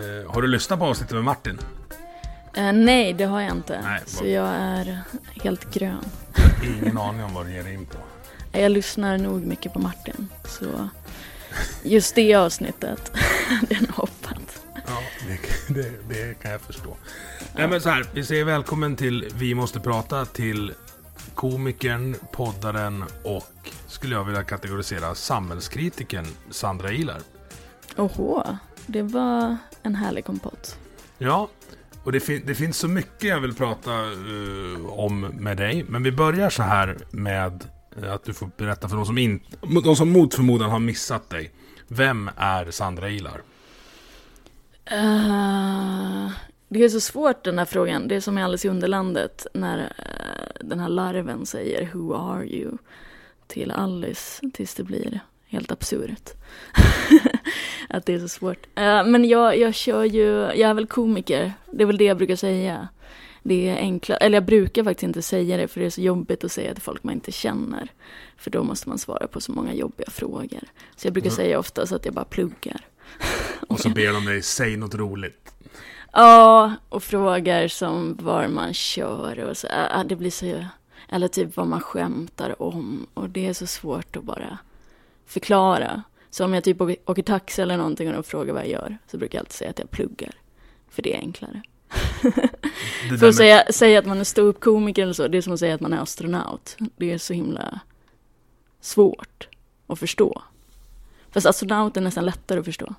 Eh, har du lyssnat på avsnittet med Martin? Eh, nej, det har jag inte. Nej, så jag är helt grön. Ingen aning om vad du ger dig in på. Jag lyssnar nog mycket på Martin. Så just det avsnittet, det är nog hoppat. Ja, det, det, det kan jag förstå. Nej men så här, vi säger välkommen till Vi måste prata till komikern, poddaren och skulle jag vilja kategorisera samhällskritikern Sandra Ilar. Oho, det var en härlig kompott. Ja, och det, fin- det finns så mycket jag vill prata eh, om med dig. Men vi börjar så här med eh, att du får berätta för de som, in, de som mot förmodan har missat dig. Vem är Sandra Ilar? Eh, det är så svårt den här frågan. Det är som i Alice i Underlandet när eh, den här larven säger Who are you? till Alice tills det blir helt absurt. att det är så svårt. Eh, men jag, jag kör ju, jag är väl komiker. Det är väl det jag brukar säga. Det är enkla, eller jag brukar faktiskt inte säga det för det är så jobbigt att säga till folk man inte känner. För då måste man svara på så många jobbiga frågor. Så jag brukar säga oftast att jag bara pluggar. Och så ber de dig, säg något roligt. Ja, och frågar som var man kör och så. Ja, det blir så... Eller typ vad man skämtar om. Och det är så svårt att bara förklara. Så om jag typ åker, åker taxi eller någonting och de frågar vad jag gör. Så brukar jag alltid säga att jag pluggar. För det är enklare. Det För att säga, säga att man är ståuppkomiker eller så. Det är som att säga att man är astronaut. Det är så himla svårt att förstå. Fast astronaut är nästan lättare att förstå.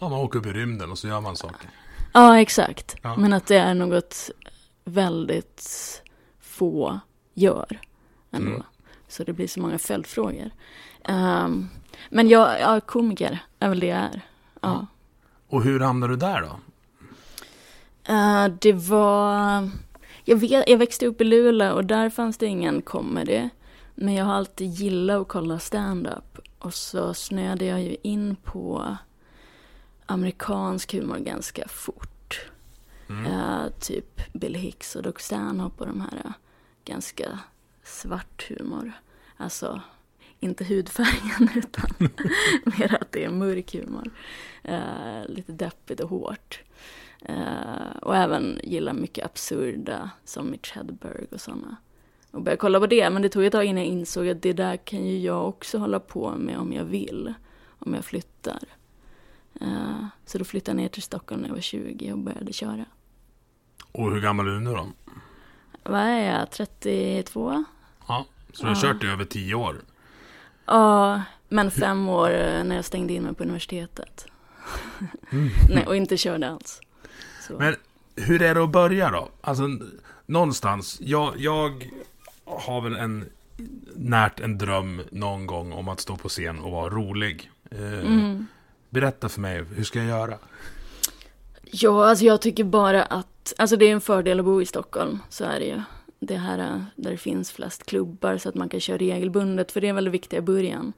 Ja, man åker upp i rymden och så gör man saker. Ja, exakt. Ja. Men att det är något väldigt få gör ändå. Mm. Så det blir så många följdfrågor. Ehm, men jag, ja, komiker är väl det jag är. Ja. Och hur hamnar du där då? Eh, det var... Jag, vet, jag växte upp i Luleå och där fanns det ingen comedy. Men jag har alltid gillat att kolla stand-up. Och så snöade jag ju in på amerikansk humor ganska fort. Eh, typ Bill Hicks och Doc Stanhope och de här eh, ganska svart humor. Alltså, inte hudfärgen utan mer att det är mörk humor. Eh, lite deppigt och hårt. Eh, och även gillar mycket absurda som Mitch Hedberg och sådana. Och började kolla på det, men det tog ett tag innan jag insåg att det där kan ju jag också hålla på med om jag vill. Om jag flyttar. Eh, så då flyttade jag ner till Stockholm när jag var 20 och började köra. Och hur gammal är du nu då? Vad är jag, 32? Ja, så du har kört i över tio år. Ja, men fem år eh, när jag stängde in mig på universitetet. Nej, och inte körde alls. Så. Men hur är det att börja då? Alltså, någonstans. Jag, jag har väl en närt en dröm någon gång om att stå på scen och vara rolig. Eh, Berätta för mig, hur ska jag göra? Ja, alltså jag tycker bara att, alltså det är en fördel att bo i Stockholm, så är det ju. Det här eh, där det finns flest klubbar så att man kan köra regelbundet, för det är väl det viktiga i början.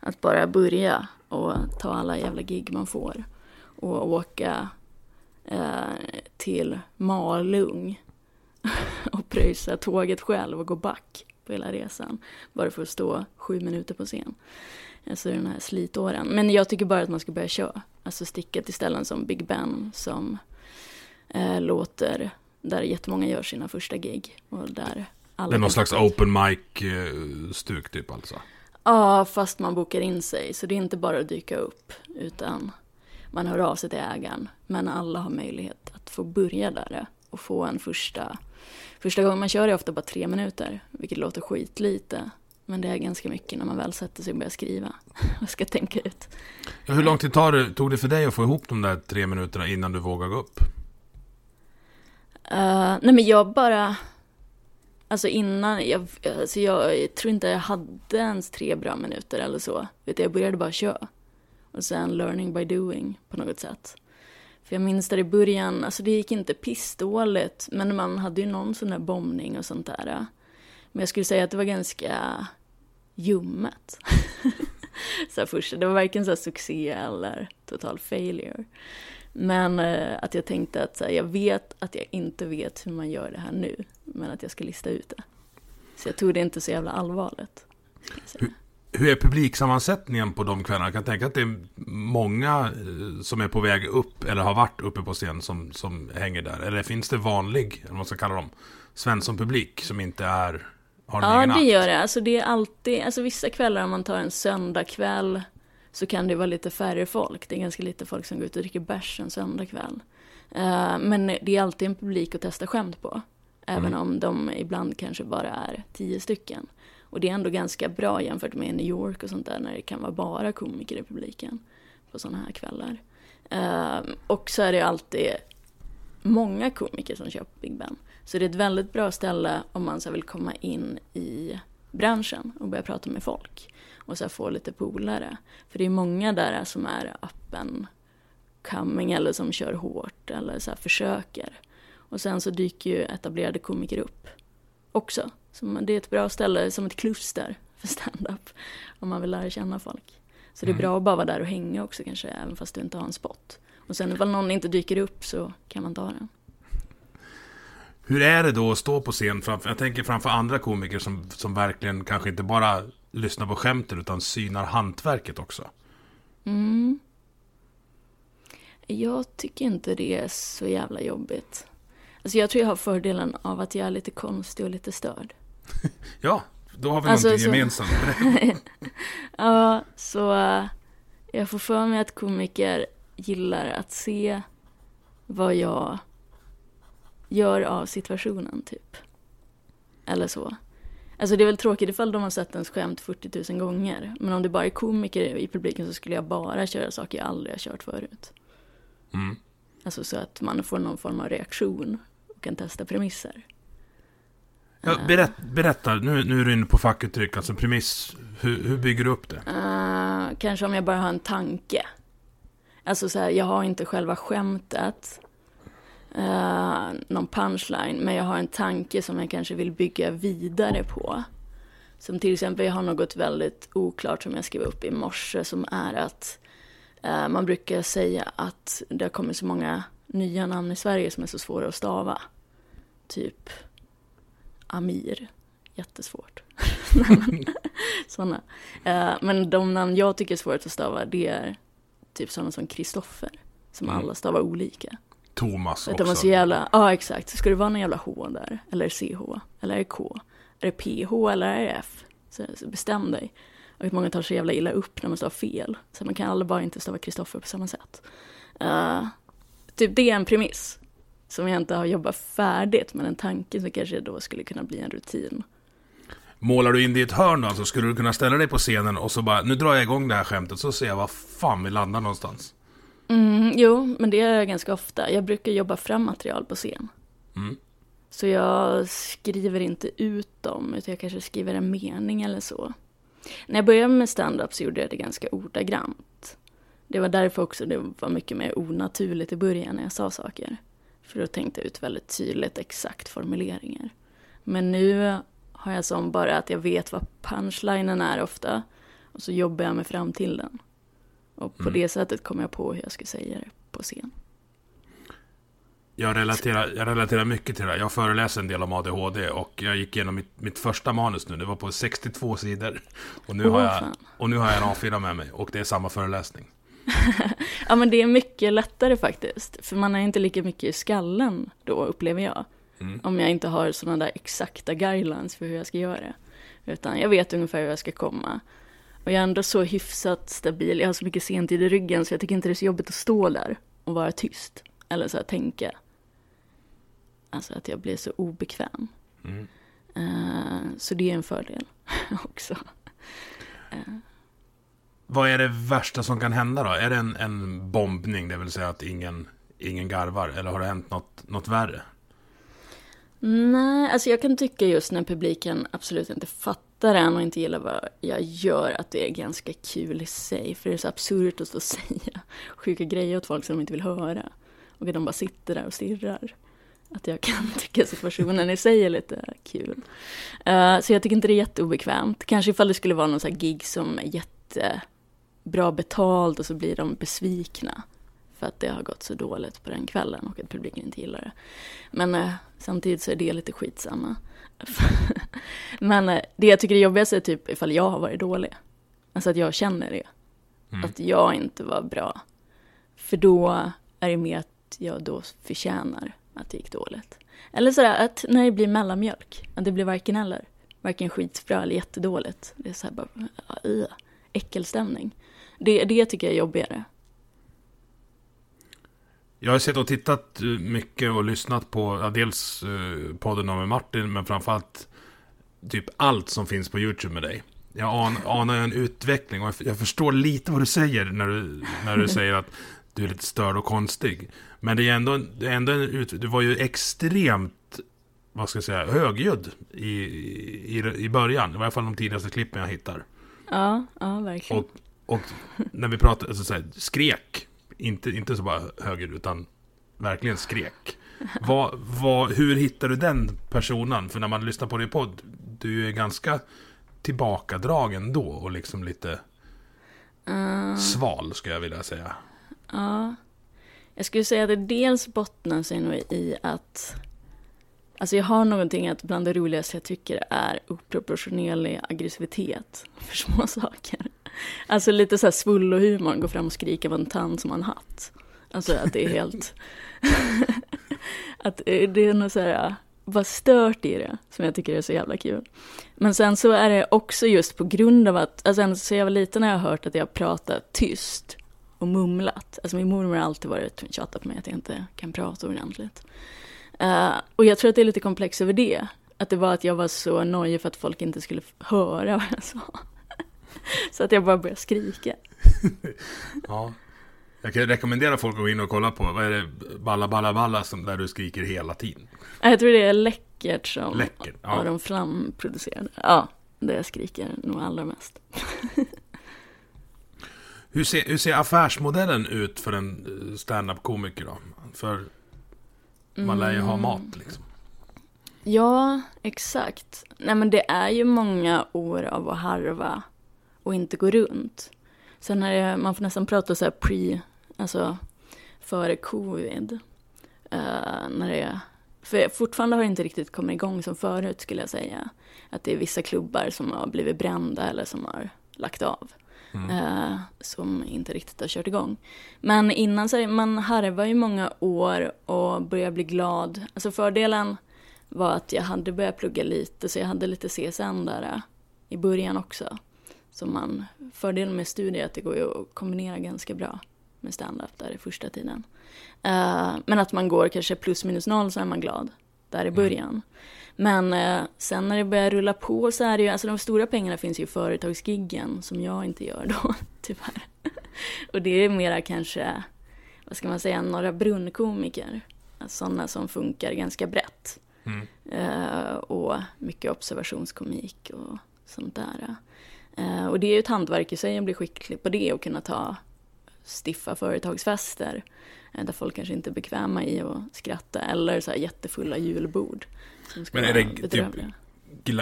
Att bara börja och ta alla jävla gig man får. Och åka eh, till Malung och pröjsa tåget själv och gå back på hela resan. Bara för att stå sju minuter på scen. Alltså den här slitåren. Men jag tycker bara att man ska börja köra. Alltså sticka till ställen som Big Ben som eh, låter där jättemånga gör sina första gig. Och där alla Det är någon slags in. open mic-stuk typ alltså. Ja, fast man bokar in sig. Så det är inte bara att dyka upp. Utan man hör av sig till ägaren. Men alla har möjlighet att få börja där och få en första Första gången man kör är ofta bara tre minuter, vilket låter skitlite. Men det är ganska mycket när man väl sätter sig och börjar skriva och ska tänka ut. Ja, hur lång tid tog det för dig att få ihop de där tre minuterna innan du vågar gå upp? Uh, nej men jag bara, alltså innan, jag, alltså jag, tror inte jag hade ens tre bra minuter eller så. Vet jag började bara köra. Och sen learning by doing på något sätt. För jag minns där i början, alltså det gick inte pissdåligt, men man hade ju någon sån där bombning och sånt där. Men jag skulle säga att det var ganska ljummet. så först, det var varken så succé eller total failure. Men eh, att jag tänkte att så här, jag vet att jag inte vet hur man gör det här nu, men att jag ska lista ut det. Så jag tog det inte så jävla allvarligt. Hur, hur är publiksammansättningen på de kvällarna? Jag kan tänka att det är många eh, som är på väg upp eller har varit uppe på scen som, som hänger där. Eller finns det vanlig, eller vad man ska kalla dem, Svensson-publik som inte är har ja, det gör det. Alltså det är alltid, alltså vissa kvällar om man tar en söndagkväll så kan det vara lite färre folk. Det är ganska lite folk som går ut och dricker bärs en söndagkväll. Uh, men det är alltid en publik att testa skämt på. Även mm. om de ibland kanske bara är tio stycken. Och det är ändå ganska bra jämfört med New York och sånt där när det kan vara bara komiker i publiken på sådana här kvällar. Uh, och så är det alltid många komiker som kör på Big Ben. Så det är ett väldigt bra ställe om man så vill komma in i branschen och börja prata med folk och så få lite polare. För det är många där som är öppen coming eller som kör hårt eller så försöker. Och sen så dyker ju etablerade komiker upp också. Så det är ett bra ställe, som ett kluster för stand-up om man vill lära känna folk. Så det är mm. bra att bara vara där och hänga också kanske, även fast du inte har en spot. Och sen ifall någon inte dyker upp så kan man ta den. Hur är det då att stå på scen framför, jag tänker framför andra komiker som, som verkligen kanske inte bara lyssnar på skämten utan synar hantverket också? Mm. Jag tycker inte det är så jävla jobbigt. Alltså jag tror jag har fördelen av att jag är lite konstig och lite störd. ja, då har vi alltså, någonting så... gemensamt. ja, så uh, jag får för mig att komiker gillar att se vad jag gör av situationen, typ. Eller så. Alltså det är väl tråkigt ifall de har sett ens skämt 40 000 gånger. Men om det bara är komiker i publiken så skulle jag bara köra saker jag aldrig har kört förut. Mm. Alltså så att man får någon form av reaktion och kan testa premisser. Ja, berätt, berätta, nu, nu är du inne på fackuttryck, alltså premiss. Hur, hur bygger du upp det? Uh, kanske om jag bara har en tanke. Alltså så här, jag har inte själva skämtet uh, någon punchline, men jag har en tanke som jag kanske vill bygga vidare på. Som till exempel, jag har något väldigt oklart som jag skrev upp i morse som är att uh, man brukar säga att det har kommit så många nya namn i Sverige som är så svåra att stava. Typ Amir, jättesvårt. Sådana. Uh, men de namn jag tycker är svårast att stava det är typ sådana som Kristoffer, som mm. alla stavar olika. Thomas också. De var så jävla, ja exakt. Ska det vara någon jävla H där? Eller CH? Eller är det K? Är det PH eller är det F? Så, så bestäm dig. Och att många tar så jävla illa upp när man stavar fel. Så man kan alla bara inte stava Kristoffer på samma sätt. Uh, typ det är en premiss. Som jag inte har jobbat färdigt, men en tanke som kanske då skulle kunna bli en rutin. Målar du in det i ett hörn då? Alltså, skulle du kunna ställa dig på scenen och så bara, nu drar jag igång det här skämtet, så ser jag var fan vi landar någonstans. Mm, jo, men det gör jag ganska ofta. Jag brukar jobba fram material på scen. Mm. Så jag skriver inte ut dem, utan jag kanske skriver en mening eller så. När jag började med stand-up så gjorde jag det ganska ordagrant. Det var därför också det var mycket mer onaturligt i början när jag sa saker. För då tänkte jag ut väldigt tydligt exakt formuleringar. Men nu har jag som bara att jag vet vad punchlinen är ofta. Och så jobbar jag mig fram till den. Och på mm. det sättet kom jag på hur jag skulle säga det på scen. Jag relaterar, jag relaterar mycket till det här. Jag föreläser en del om ADHD och jag gick igenom mitt, mitt första manus nu. Det var på 62 sidor. Och nu, oh, har jag, och nu har jag en A4 med mig och det är samma föreläsning. ja men det är mycket lättare faktiskt. För man är inte lika mycket i skallen då upplever jag. Mm. Om jag inte har sådana där exakta guidelines för hur jag ska göra det. Utan jag vet ungefär hur jag ska komma. Och jag är ändå så hyfsat stabil, jag har så mycket sentid i ryggen så jag tycker inte det är så jobbigt att stå där och vara tyst. Eller så här tänka. Alltså att jag blir så obekväm. Mm. Eh, så det är en fördel också. Vad är det värsta som kan hända då? Är det en, en bombning, det vill säga att ingen, ingen garvar? Eller har det hänt något, något värre? Nej, alltså jag kan tycka just när publiken absolut inte fattar en och inte gillar vad jag gör att det är ganska kul i sig. För det är så absurt att stå och säga sjuka grejer åt folk som de inte vill höra. Och att de bara sitter där och stirrar. Att jag kan tycka situationen i sig är lite kul. Uh, så jag tycker inte det är jätteobekvämt. Kanske ifall det skulle vara någon sån här gig som är jättebra betalt och så blir de besvikna. För att det har gått så dåligt på den kvällen och att publiken inte gillar det. Men uh, samtidigt så är det lite skitsamma. Men uh, det jag tycker är jobbigast är typ ifall jag har varit dålig. Alltså att jag känner det. Mm. Att jag inte var bra. För då är det mer att jag då förtjänar att det gick dåligt. Eller sådär att när det blir mellanmjölk, att det blir varken eller. Varken skitbra eller jättedåligt. Det är såhär bara, uh, äckelstämning. Det, det tycker jag är jobbigare. Jag har sett och tittat eh, mycket och lyssnat på ja, dels eh, podden med Martin, men framförallt typ allt som finns på YouTube med dig. Jag an, anar en utveckling och jag, förstår lite vad du säger när du, när du säger att du är lite störd och konstig. Men det är ändå, det är ändå en ut, du var ju extremt, vad ska jag säga, högljudd i, i, i början. I varje fall de tidigaste klippen jag hittar. Ja, ja verkligen. Och, och när vi pratar, alltså så här, skrek. Inte, inte så bara högljudd, utan verkligen skrek. Vad, vad, hur hittar du den personen? För när man lyssnar på din podd, du är ganska tillbakadragen då och liksom lite Uh, sval, skulle jag vilja säga. ja. Jag skulle säga att det dels bottnar sig nog i att Alltså jag har någonting att bland det roligaste jag tycker är oproportionerlig aggressivitet för små saker. Alltså lite så här svullohumor, gå fram och skrika på en tand som har en hatt. Alltså att det är helt... att eh, det är något så här, bara stört i det, som jag tycker är så jävla kul. Men sen så är det också just på grund av att, alltså ända så jag var liten har jag hört att jag pratar tyst och mumlat. Alltså min mormor har alltid varit tjatat på mig att jag inte kan prata ordentligt. Uh, och jag tror att det är lite komplex över det. Att det var att jag var så nojig för att folk inte skulle höra vad jag sa. så att jag bara började skrika. Ja. Jag kan rekommendera folk att gå in och kolla på, vad är det, Balla Balla Balla, som, där du skriker hela tiden. Jag tror det är Läckert som Läckert, ja. har de framproducerade. Ja, det jag skriker nog allra mest. Hur ser, hur ser affärsmodellen ut för en eh, stand-up-komiker då? För man lär ju ha Mm. mat liksom. Ja, exakt. Nej men det är ju många år av att harva och inte gå runt. Sen är det, man får nästan prata så här pre, alltså före covid. Uh, när det, för fortfarande har det inte riktigt kommit igång som förut skulle jag säga. Att det är vissa klubbar som har blivit brända eller som har lagt av. eh, som inte riktigt har kört igång. Men innan så man harvar ju många år och börjar bli glad. Alltså fördelen var att jag hade börjat plugga lite så jag hade lite CSN där eh, i början också. Så man, fördelen med studier är att det går ju att kombinera ganska bra med stand-up där i första tiden. Eh, men att man går kanske plus minus noll så är man glad där i början. Men eh, sen när det börjar rulla på så är det ju, alltså de stora pengarna finns ju i företagsgiggen som jag inte gör då, tyvärr. Och det är mera kanske, vad ska man säga, några brunnkomiker. Alltså sådana som funkar ganska brett. Eh, och mycket observationskomik och sånt där. Eh, och det är ju ett hantverk i sig att bli skicklig på det och kunna ta stiffa företagsfester eh, där folk kanske inte är bekväma i att skratta eller så här jättefulla julbord. Som Men är det typ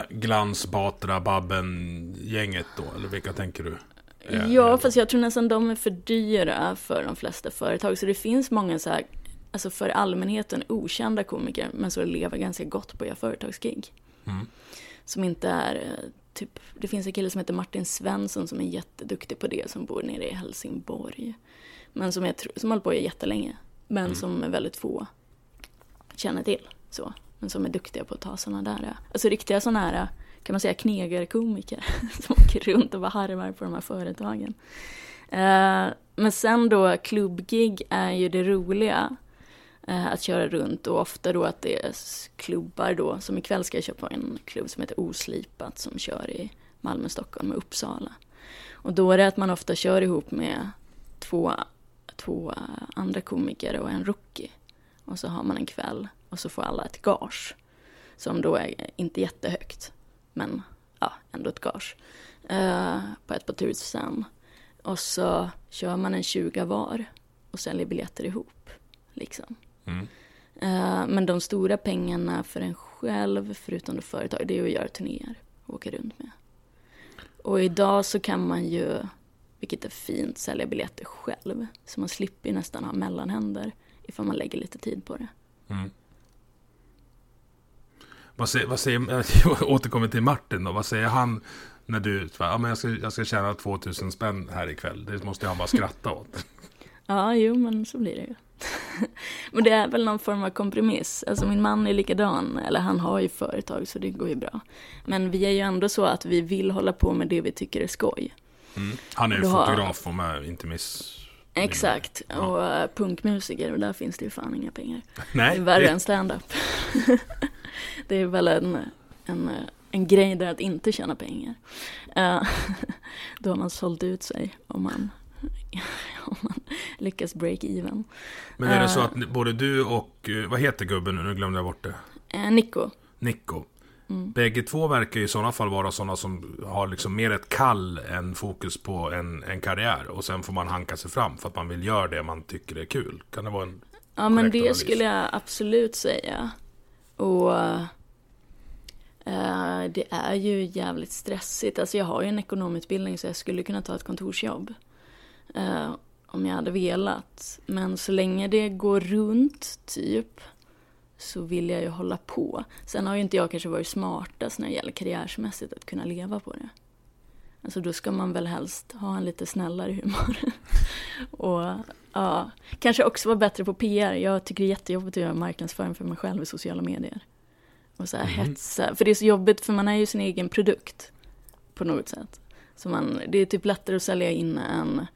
glans, Batra, Babben-gänget då? Eller vilka tänker du? Eh, Ja, fast jag tror nästan de är för dyra för de flesta företag. Så det finns många så här, alltså för allmänheten okända komiker, men så lever ganska gott på att göra företagsgig. Mm. Som inte är, typ, det finns en kille som heter Martin Svensson som är jätteduktig på det, som bor nere i Helsingborg. Men som, jag som hållit på jättelänge, men Mm. som är väldigt få känner till. Så. Men som är duktiga på att ta sådana där, eh, alltså riktiga sådana här, eh, kan man säga knegarkomiker som åker runt och bara harvar på de här företagen. Eh, men sen då klubbgig är ju det roliga eh, att köra runt och ofta då att det är klubbar då, som ikväll ska jag köpa en klubb som heter Oslipat som kör i Malmö, Stockholm och Uppsala. Och då är det att man ofta kör ihop med två, två andra komiker och en rookie. Och så har man en kväll och så får alla ett gage. Som då är inte jättehögt, men ja, ändå ett gage. Uh, på ett par tusen. Och så kör man en 20 var och säljer biljetter ihop. Liksom. Mm. Uh, men de stora pengarna för en själv, förutom då företag, det är att göra turnéer och åka runt med. Och idag så kan man ju, vilket är fint, sälja biljetter själv. Så man slipper ju nästan ha mellanhänder ifall man lägger lite tid på det. Mm. Vad säger, vad säger jag återkommer till Martin då, vad säger han när du, ja men jag ska, jag ska tjäna 2000 spänn här ikväll, det måste han bara skratta åt. Ja, jo men så blir det ju. men det är väl någon form av kompromiss. Alltså min man är likadan, eller han har ju företag så det går ju bra. Men vi är ju ändå så att vi vill hålla på med det vi tycker är skoj. Mm. Han är ju fotograf om jag inte miss... Exakt, ja. och uh, punkmusiker och där finns det ju fan inga pengar. Nej, det är värre det... än stand-up. det är väl en, en, en grej där att inte tjäna pengar. Uh, då har man sålt ut sig om man om man lyckas break even. Men är det så att både du och, eh, vad heter gubben nu, nu glömde jag bort det. Eh, Nico. Nico. Mm. Bägge två verkar i sådana fall vara sådana som har liksom mer ett kall än fokus på en, en karriär. Och sen får man hanka sig fram för att man vill göra det man tycker är kul. Kan det vara en Ja men det analys? skulle jag absolut säga. Och uh, det är ju jävligt stressigt. Alltså jag har ju en ekonomutbildning så jag skulle kunna ta ett kontorsjobb. Uh, om jag hade velat. Men så länge det går runt, typ, så vill jag ju hålla på. Sen har ju inte jag kanske varit smartast när det gäller karriärsmässigt att kunna leva på det. Alltså då ska man väl helst ha en lite snällare humor. och ja, kanske också vara bättre på PR. Jag tycker det är jättejobbigt att göra marknadsföring för mig själv i sociala medier. Och så här mm. hetsa. För det är så jobbigt för man är ju sin egen produkt. På något sätt. Så man, det är typ lättare att sälja in en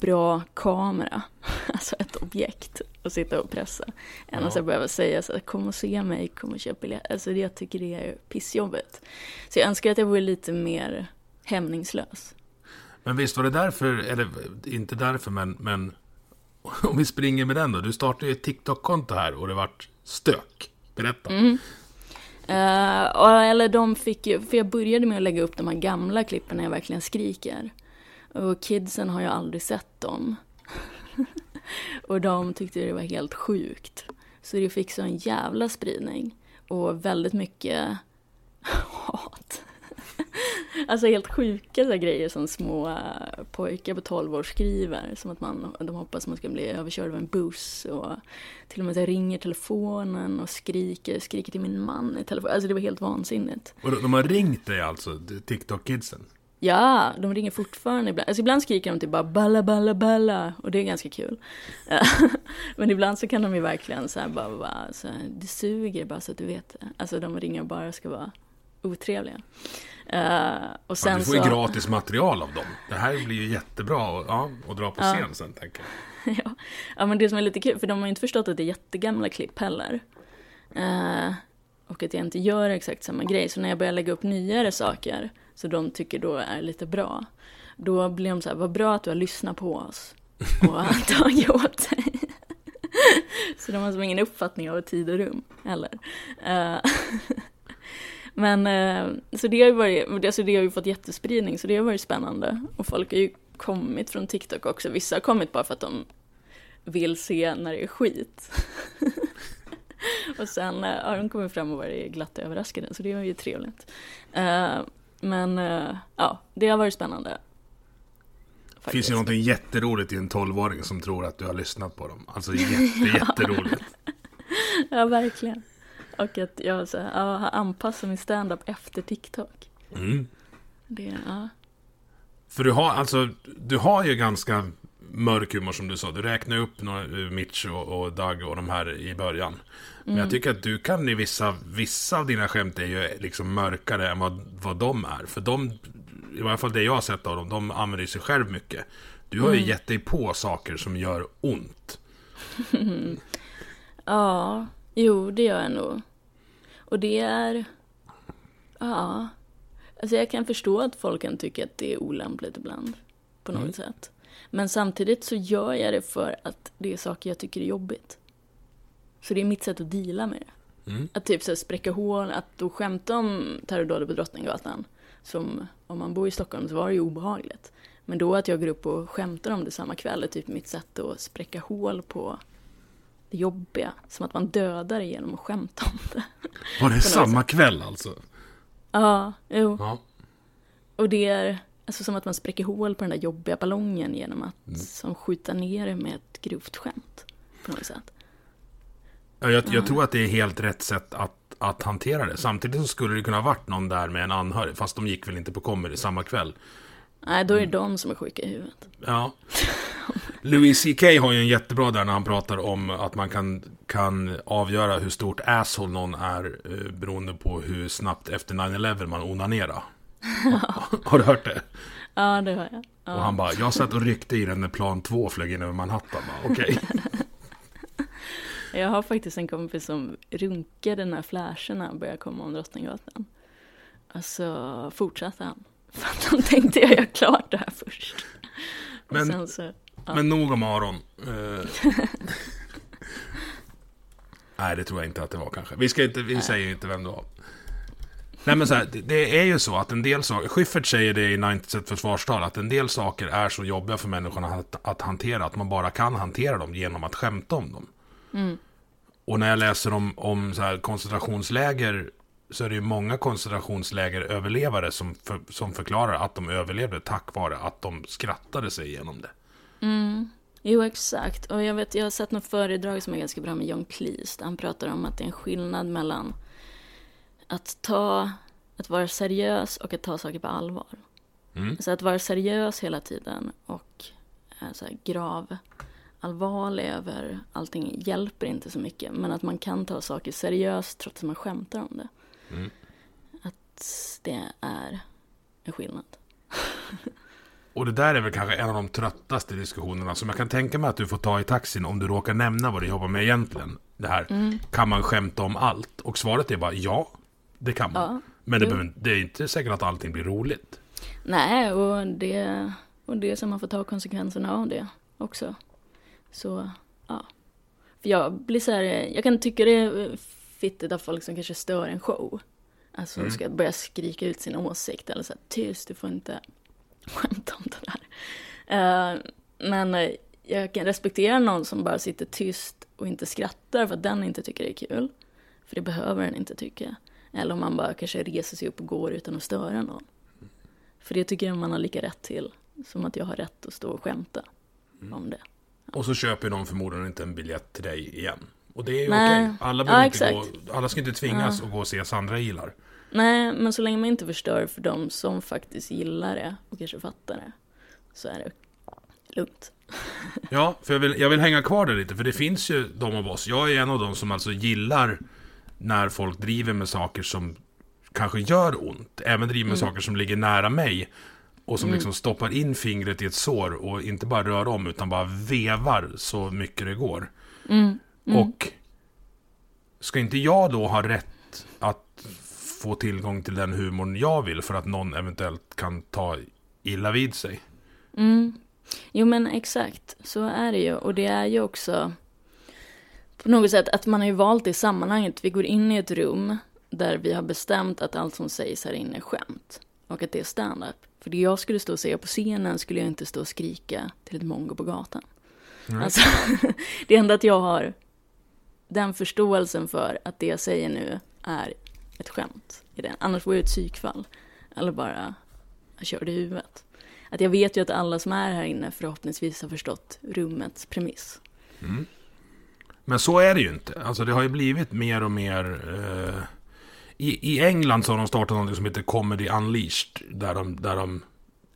bra kamera, alltså ett objekt att sitta och pressa. Än ja. att behöva säga så här, kom och se mig, kom och köp biljett. Alltså jag tycker det är pissjobbigt. Så jag önskar att jag vore lite mer hämningslös. Men visst var det därför, eller inte därför men, men om vi springer med den då. Du startade ju ett TikTok-konto här och det vart stök. Berätta. Mm. Uh, eller de fick ju, för jag började med att lägga upp de här gamla klippen när jag verkligen skriker. Och kidsen har ju aldrig sett dem. och de tyckte det var helt sjukt. Så det fick så en jävla spridning. Och väldigt mycket hat. alltså helt sjuka så grejer som små pojkar på 12 år skriver. Som att man, de hoppas man ska bli överkörd av en buss. Och till och med så ringer telefonen och skriker, skriker till min man i telefonen. Alltså det var helt vansinnigt. Och de har ringt dig alltså, TikTok-kidsen? Ja, de ringer fortfarande ibland. Alltså ibland skriker de typ bara balla, balla, balla. Och det är ganska kul. Men ibland så kan de ju verkligen så här bara, bara så här, det suger bara så att du vet det. Alltså de ringer och bara ska vara otrevliga. Uh, och sen ja, du får ju så... gratis material av dem. Det här blir ju jättebra att, ja, att dra på scen ja. sen, tänker jag. ja. ja, men det som är lite kul, för de har ju inte förstått att det är jättegamla klipp heller. Uh, och att jag inte gör exakt samma grej. Så när jag börjar lägga upp nyare saker så de tycker då är lite bra. Då blir de så här, vad bra att du har lyssnat på oss och tagit åt dig. så de har som ingen uppfattning av tid och rum heller. Uh, men uh, så det har ju varit, alltså det har ju fått jättespridning så det har varit spännande. Och folk har ju kommit från TikTok också. Vissa har kommit bara för att de vill se när det är skit. och sen uh, har de kommit fram och varit glatt överraskade så det var ju trevligt. Men uh, ja, det har varit spännande. Det finns ju någonting jätteroligt i en tolvåring som tror att du har lyssnat på dem. Alltså jätte, jätteroligt. ja, verkligen. Och att jag så, ja, har anpassat min standup efter TikTok. Mm. Det, ja. För du har, alltså, du har ju ganska mörk humor som du sa. Du räknar upp några, eh, Mitch och, och Doug och de här i början. Men jag mm. tycker att du kan i vissa, vissa av dina skämt är ju liksom mörkare än vad, vad de är. För de, i varje fall det jag har sett av dem, de använder sig själv mycket. Du har ju mm. gett dig på saker som gör ont. Ja, jo det gör jag nog. Och det är, ja, alltså jag kan förstå att folk kan tycka att det är olämpligt ibland. På något Mm. sätt. Men samtidigt så gör jag det för att det är saker jag tycker är jobbigt. Så det är mitt sätt att deala med det. Mm. Att typ så här spräcka hål, att då skämta om terrordådet på Drottninggatan. Som om man bor i Stockholm så var det ju obehagligt. Men då att jag går upp och skämtar om det samma kväll är typ mitt sätt att spräcka hål på det jobbiga. Som att man dödar det genom att skämta om det. Var det samma kväll alltså? Ja, jo. Ja. Och det är alltså som att man spräcker hål på den där jobbiga ballongen genom att som skjuta ner det med ett grovt skämt. På något sätt. Ja, Jag, jag tror att det är helt rätt sätt att, att hantera det. Samtidigt så skulle det kunna ha varit någon där med en anhörig. Fast de gick väl inte på comedy samma kväll. Nej, då är det de som är sjuka i huvudet. Ja. Louis CK har ju en jättebra där när han pratar om att man kan, kan avgöra hur stort asshole någon är eh, beroende på hur snabbt efter 9-11 man onanerar. har du hört det? Ja, det har jag. Och Ja. han bara, jag satt och ryckte i den när plan 2 flög in över Manhattan. Okej. Jag har faktiskt en kompis som runkade när flasherna började komma om Drottninggatan. Alltså fortsatte han. För att han tänkte jag gör klart det här först. Men- och så, ja. Men nog om Aron. Eh, Nej, det tror jag inte att det var kanske. Vi, ska inte, vi säger inte vem det var. Nej men så här, det, är ju så att en del saker, Schyffert säger det i 90 sätt försvarstal, att en del saker är så jobbiga för människorna att, att hantera, att man bara kan hantera dem genom att skämta om dem. Och när jag läser om, om så här koncentrationsläger, så är det ju många koncentrationslägeröverlevare som, för, som förklarar att de överlevde tack vare att de skrattade sig igenom det. Jo, exakt. Och jag vet, jag har sett något föredrag som är ganska bra med John Cleese. där Han pratar om att det är en skillnad mellan att ta, att vara seriös och att ta saker på allvar. Mm. Alltså att vara seriös hela tiden och eh, så här, grav allvarlig över allting hjälper inte så mycket. Men att man kan ta saker seriöst trots att man skämtar om det. Mm. Att det är en skillnad. Och det där är väl kanske en av de tröttaste diskussionerna som jag kan tänka mig att du får ta i taxin om du råkar nämna vad du jobbar med egentligen. Det här, Mm. kan man skämta om allt? Och svaret är bara ja, det kan man. Ja, Men det, behöver, det är inte säkert att allting blir roligt. Nej, och det, och det är som man får ta konsekvenserna av det också. Så, ja. För jag blir så här, jag kan tycka det är fittigt av folk som kanske stör en show. Alltså ska börja skrika ut sin åsikt eller så här, tyst, du får inte skämta om det där. Eh, men jag kan respektera någon som bara sitter tyst och inte skrattar för att den inte tycker det är kul. För det behöver den inte tycka. Eller om man bara kanske reser sig upp och går utan att störa någon. För det tycker jag man har lika rätt till som att jag har rätt att stå och skämta om det. Och så köper de förmodligen inte en biljett till dig igen. Och det är ju okej. Alla, Ja, inte gå, alla ska inte tvingas att gå och se Sandra gillar. Nej, men så länge man inte förstör för de som faktiskt gillar det och kanske fattar det så är det lugnt. Ja, för jag vill, jag vill hänga kvar där lite, för det finns ju de av oss. Jag är en av dem som alltså gillar när folk driver med saker som kanske gör ont. Även driver med saker som ligger nära mig. Och som liksom stoppar in fingret i ett sår och inte bara rör om utan bara vevar så mycket det går. Och ska inte jag då ha rätt att få tillgång till den humorn jag vill för att någon eventuellt kan ta illa vid sig? Jo men exakt, så är det ju. Och det är ju också på något sätt att man har ju valt det sammanhanget. Vi går in i ett rum där vi har bestämt att allt som sägs här inne är skämt. Och att det är stand-up. För det jag skulle stå och säga på scenen skulle jag inte stå och skrika till ett mongo på gatan. Alltså, det enda att jag har den förståelsen för att det jag säger nu är ett skämt. I det. Annars vore det ett psykfall. Eller bara, jag körde i huvudet. Att jag vet ju att alla som är här inne förhoppningsvis har förstått rummets premiss. Men så är det ju inte. Alltså det har ju blivit mer och mer... Eh, i, I England så har de startat något som heter Comedy Unleashed. Där de, där de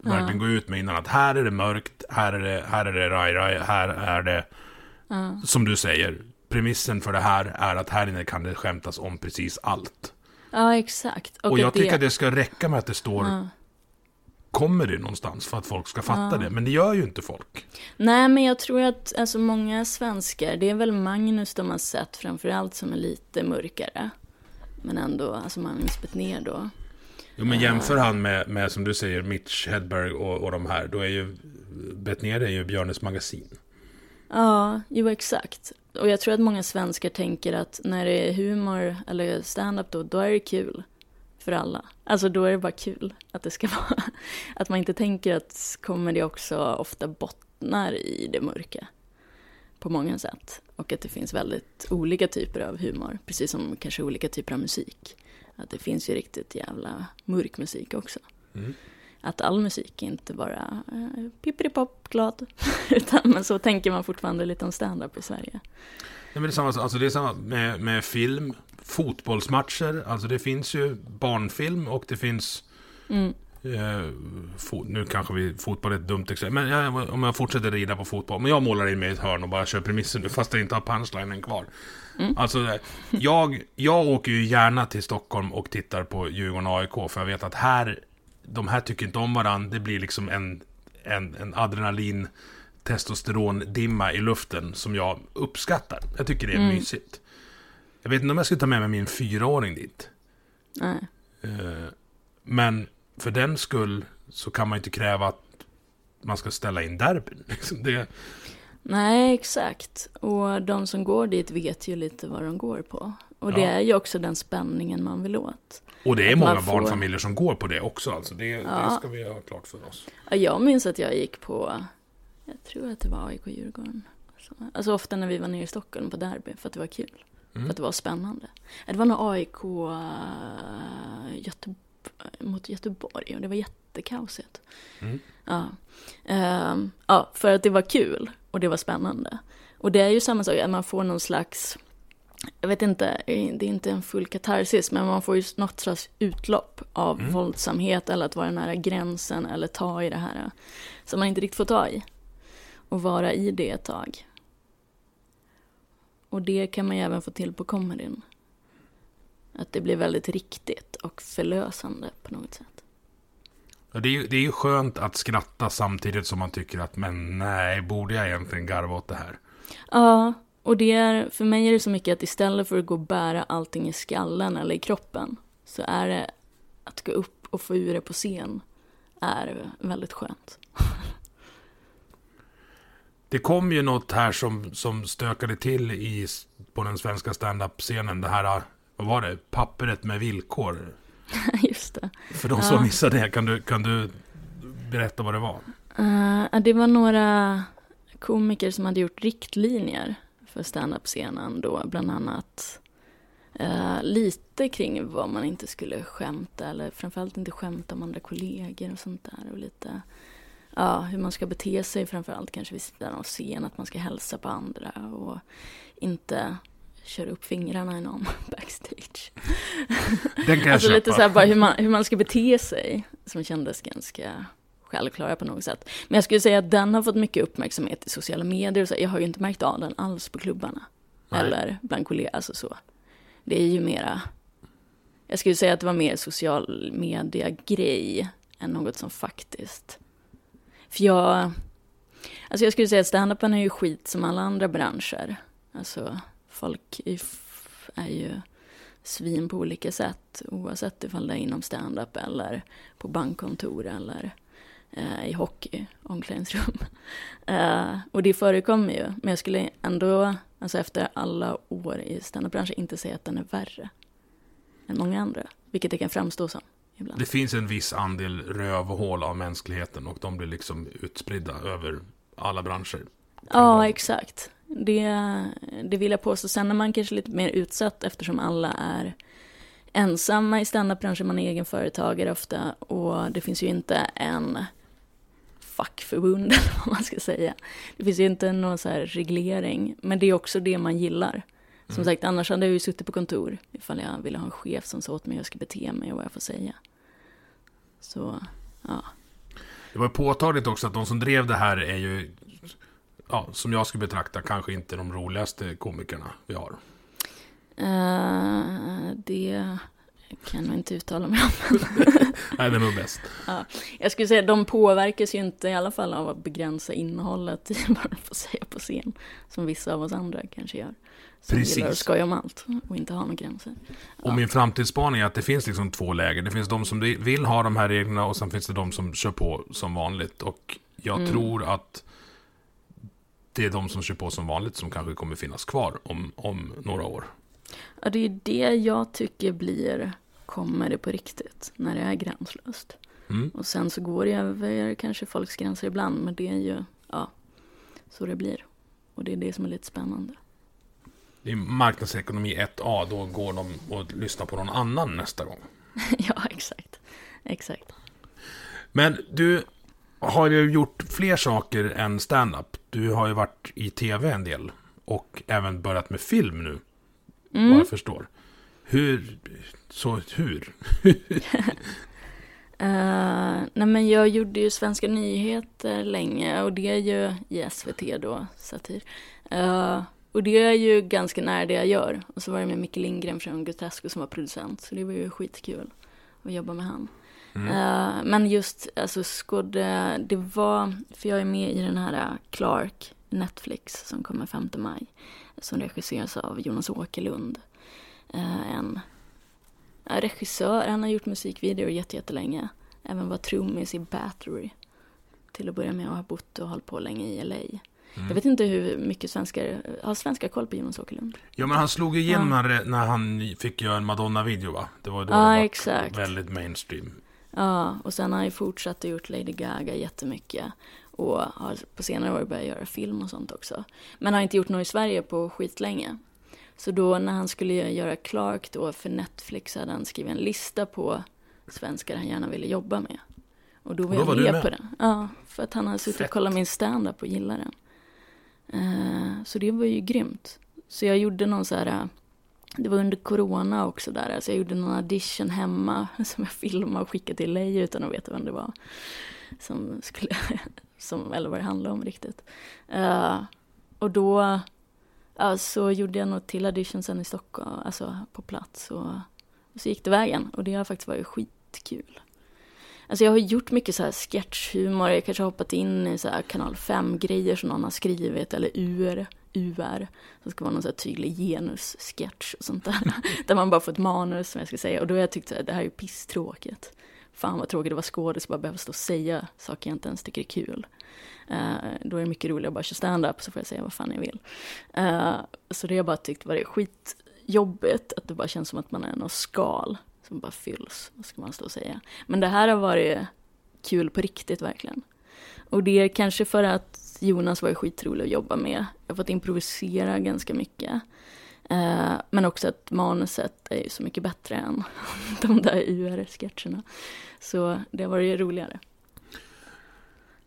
verkligen går ut med innan att här är det mörkt, här är det, här är det raj, raj, här är det... Som du säger, premissen för det här är att här inne kan det skämtas om precis allt. Ja, exakt. Och, att jag tycker att det ska räcka med att det står comedy någonstans för att folk ska fatta det. Men det gör ju inte folk. Nej, men jag tror att alltså, många svenskar, det är väl Magnus de har sett framförallt som är lite mörkare. Men ändå, alltså Magnus Betnér då. Jo, men jämför han med, med som du säger, Mitch Hedberg och, och de här, då är ju Betnér är ju Björnes magasin. Ja, jo exakt. Och jag tror att många svenskar tänker att när det är humor eller stand-up då, då är det kul för alla. Alltså då är det bara kul att det ska vara, att man inte tänker att comedy också ofta bottnar i det mörka på många sätt. Och att det finns väldigt olika typer av humor, precis som kanske olika typer av musik. Att det finns ju riktigt jävla mörk musik också. Mm. Att all musik är inte bara eh, pippidi-pop, glad. Utan men så tänker man fortfarande lite om stand-up i Sverige. Ja, men det, är samma, alltså det är samma med, med film, fotbollsmatcher, alltså det finns ju barnfilm och det finns Mm. Eh, fo- nu kanske vi, fotboll är ett dumt exempel, men jag, om jag fortsätter rida på fotboll, men jag målar in mig i ett hörn och bara kör premissen nu, fast jag inte har punchlinen kvar. Alltså, eh, jag, jag åker ju gärna till Stockholm och tittar på Djurgården och AIK, för jag vet att här, de här tycker inte om varandra, det blir liksom en, en, en adrenalin testosterondimma i luften som jag uppskattar. Jag tycker det är mysigt. Jag vet inte om jag skulle ta med mig min fyraåring dit. Nej. Eh, Men för den skull så kan man inte kräva att man ska ställa in derbyn. Liksom det, Nej, exakt. Och de som går dit vet ju lite vad de går på. Och det Ja. är ju också den spänningen man vill åt. och det är Att många får- barnfamiljer som går på det också. Alltså det, det Ja. ska vi ha klart för oss. Ja, jag minns att jag gick på, jag tror att det var AIK Djurgården. Så- Alltså ofta när vi var nere i Stockholm på derby för att det var kul. För att det var spännande. Det var nog AIK äh, Göte mot Göteborg och det var jättekaosigt. Mm. Ja. Ehm, ja, för att det var kul och det var spännande. Och det är ju samma sak, att man får någon slags, jag vet inte, det är inte en full katarsis, men man får ju något slags utlopp av våldsamhet eller att vara nära gränsen eller ta i det här som man inte riktigt får ta i. Och vara i det ett tag. Och det kan man ju även få till på comedyn. Att det blir väldigt riktigt och förlösande på något sätt. Ja, Det är, ju- det är ju skönt att skratta samtidigt som man tycker att men nej, borde jag egentligen garva åt det här? Ja, och det är, för mig är det så mycket att istället för att gå och bära allting i skallen eller i kroppen så är det att gå upp och få ur det på scen är väldigt skönt. Det kom ju något här som, som stökade till i, på den svenska stand-up-scenen. Det här, vad var det? Pappret med villkor. Just det. För de som missade det, kan du, kan du berätta vad det var? Eh, det var några komiker som hade gjort riktlinjer för standup-scenen då, bland annat eh, lite kring vad man inte skulle skämta eller framförallt inte skämta om andra kollegor och sånt där och lite ja, hur man ska bete sig framförallt kanske vid sidan av scen, att man ska hälsa på andra och inte köra upp fingrarna i någon backstage. Den kan jag Alltså köpa. lite så här bara hur man, hur man ska bete sig, som kändes ganska självklara på något sätt. Men jag skulle säga att den har fått mycket uppmärksamhet i sociala medier och så. Jag har ju inte märkt av den alls på klubbarna. Nej. Eller bland kollegor, alltså så. Det är ju mera, jag skulle säga att det var mer social media-grej än något som faktiskt. För jag, alltså jag skulle säga att standupen är ju skit som alla andra branscher. Alltså folk är, ju svin på olika sätt oavsett ifall det är inom stand-up eller på bankkontor eller eh, i hockey, omklädningsrum. Eh, och det förekommer ju, men jag skulle ändå, alltså efter alla år i standupbranschen, inte säga att den är värre än många andra, vilket det kan framstå som ibland. Det finns en viss andel rövhål av mänskligheten och de blir liksom utspridda över alla branscher. Ja, exakt. Det, det vill jag påstå. Sen är man kanske lite mer utsatt eftersom alla är ensamma i standupbranschen. Man är egen företagare ofta och det finns ju inte en fackförbund eller vad man ska säga. Det finns ju inte någon så här reglering, men det är också det man gillar. Som sagt, annars hade jag ju suttit på kontor ifall jag ville ha en chef som sa åt mig hur jag ska bete mig och vad jag får säga. Så, ja. Det var påtagligt också att de som drev det här är ju, ja, som jag skulle betrakta, kanske inte de roligaste komikerna vi har. Eh, det kan jag inte uttala mig om. Nej, det är nog bäst. Ja, jag skulle säga de påverkas ju inte i alla fall av att begränsa innehållet i vad de får säga på scen. Som vissa av oss andra kanske gör. Som Precis. gillar att skoja om allt och inte ha några gränser. Och min framtidsspaning är att det finns liksom två läger. Det finns de som vill ha de här reglerna och sen finns det de som kör på som vanligt. Och jag Mm. tror att det är de som kör på som vanligt som kanske kommer finnas kvar om, om några år. Ja, det är ju det jag tycker blir, kommer det på riktigt, när det är gränslöst. Mm. Och sen så går det över kanske folks gränser ibland, men det är ju, ja, så det blir. Och det är det som är lite spännande. Det är marknadsekonomi 1A, då går de och lyssnar på någon annan nästa gång. ja, exakt. Exakt. Men du har ju gjort fler saker än stand-up. Du har ju varit i tv en del. Och även börjat med film nu. Mm. Vad jag förstår. Hur? Så hur? Eh, nej men jag gjorde ju Svenska nyheter länge och det är ju i SVT då, satir. Eh, och det är ju ganska nära det jag gör. Och så var det med Micke Lindgren från Grotesco som var producent, så det var ju skitkul att jobba med han. Eh, men just, alltså skådde, det var, för jag är med i den här eh, Clark, Netflix, som kommer 5 maj. Som regisseras av Jonas Åkerlund. Eh, en Ja, regissör, han har gjort musikvideor jätte- jättelänge. Även var trummis i Battery. Till att börja med och har bott och hållit på länge i LA. Jag vet inte hur mycket svenskar, har svenskar koll på Jonas Åkerlund? Ja, men han slog igenom när, när han fick göra en Madonna-video, va? Det var då Ja, det var exakt. väldigt mainstream. Ja, och sen har han ju fortsatt och gjort Lady Gaga jättemycket. Och har på senare år börjat göra film och sånt också. Men har inte gjort något i Sverige på skitlänge. Så då när han skulle göra Clark då för Netflix hade han skrivit en lista på svenskar han gärna ville jobba med. Och då var, då jag var med, på den. Ja, för att han hade suttit och kollat min standup och gillat den. Eh, så det var ju grymt. Så jag gjorde någon så här, eh, det var under corona också där, så jag gjorde någon audition hemma som jag filmade och skickade till LA utan att veta vem det var. Som skulle, som, eller vad det handlade om riktigt. Eh, och då ja, så gjorde jag något till audition sen i Stockholm, alltså på plats. Och, och så gick det vägen och det har faktiskt varit skitkul. Alltså jag har gjort mycket så här sketchhumor, jag kanske har hoppat in i så här kanal 5-grejer som någon har skrivit, eller UR, UR. Det ska vara någon så här tydlig genus-sketch och sånt där. där man bara får ett manus som jag ska säga. Och då har jag tyckt att det här är pisstråkigt. Fan vad tråkigt det var skådis, bara behöva stå och säga saker jag inte ens tycker är kul. Eh, då är det mycket roligare att bara köra stand-up så får jag säga vad fan jag vill. Eh, så det har jag bara tyckt var det skitjobbigt, att det bara känns som att man är något skal som bara fylls, vad ska man stå och säga. Men det här har varit kul på riktigt verkligen. Och det är kanske för att Jonas var skitrolig att jobba med. Jag har fått improvisera ganska mycket. Eh, men också att manuset är ju så mycket bättre än de där UR-sketcherna. Så det har varit roligare.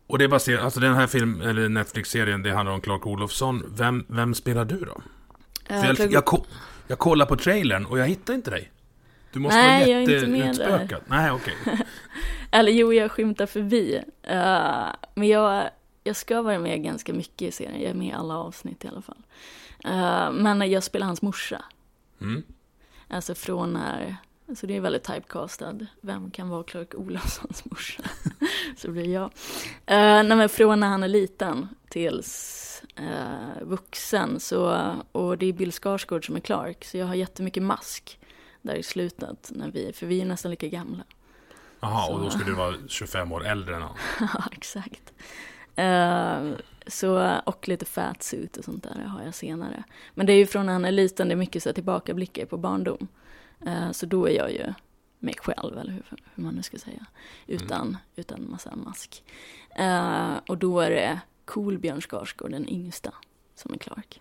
Och det är baserat, alltså den här film, eller Netflix-serien, det handlar om Clark Olofsson. Vem, vem spelar du då? Eh, jag, jag, jag kollar på trailern och jag hittar inte dig. Du måste Nej, vara jätteutspökad. Nej, okej. Eller jo, jag skymtar förbi. Eh, men jag, jag ska vara med ganska mycket i serien. Jag är med i alla avsnitt i alla fall. Eh, men jag spelar hans morsa. Mm. Alltså från när, alltså det är väldigt typecastad. Vem kan vara Clark Olofssons morsa? Så blir jag. Uh, nej men från när han är liten tills uh, vuxen. Så, och det är Bill Skarsgård som är Clark. Så jag har jättemycket mask där i slutet. När vi, för vi är nästan lika gamla. Jaha, och då skulle du vara 25 år äldre än han. Ja, exakt. Eh, så, och lite fatsuit och sånt där har jag senare. Men det är ju från när han är liten, det är mycket så tillbakablickar på barndom. Eh, så då är jag ju mig själv, eller hur, hur man nu ska säga. Utan, utan massa mask. Eh, och då är det cool Björn Skarsgård, den yngsta, som är Clark.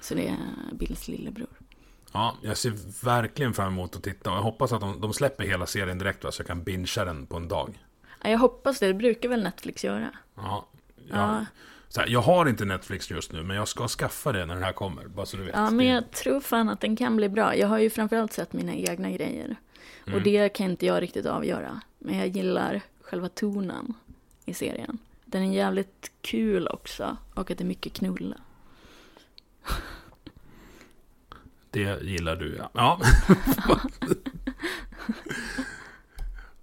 Så det är Bills lillebror. Ja, jag ser verkligen fram emot att titta. Och jag hoppas att de, de släpper hela serien direkt va, så jag kan bingea den på en dag. Ja, jag hoppas det, det brukar väl Netflix göra. Ja, jag, Ja. Så här, jag har inte Netflix just nu, men jag ska skaffa det när den här kommer. Bara så du vet. Ja, men jag tror fan att den kan bli bra. Jag har ju framförallt sett mina egna grejer. Och det kan inte jag riktigt avgöra. Men jag gillar själva tonen i serien. Den är jävligt kul också. Och att det är mycket knulla. Det gillar du, ja. Ja,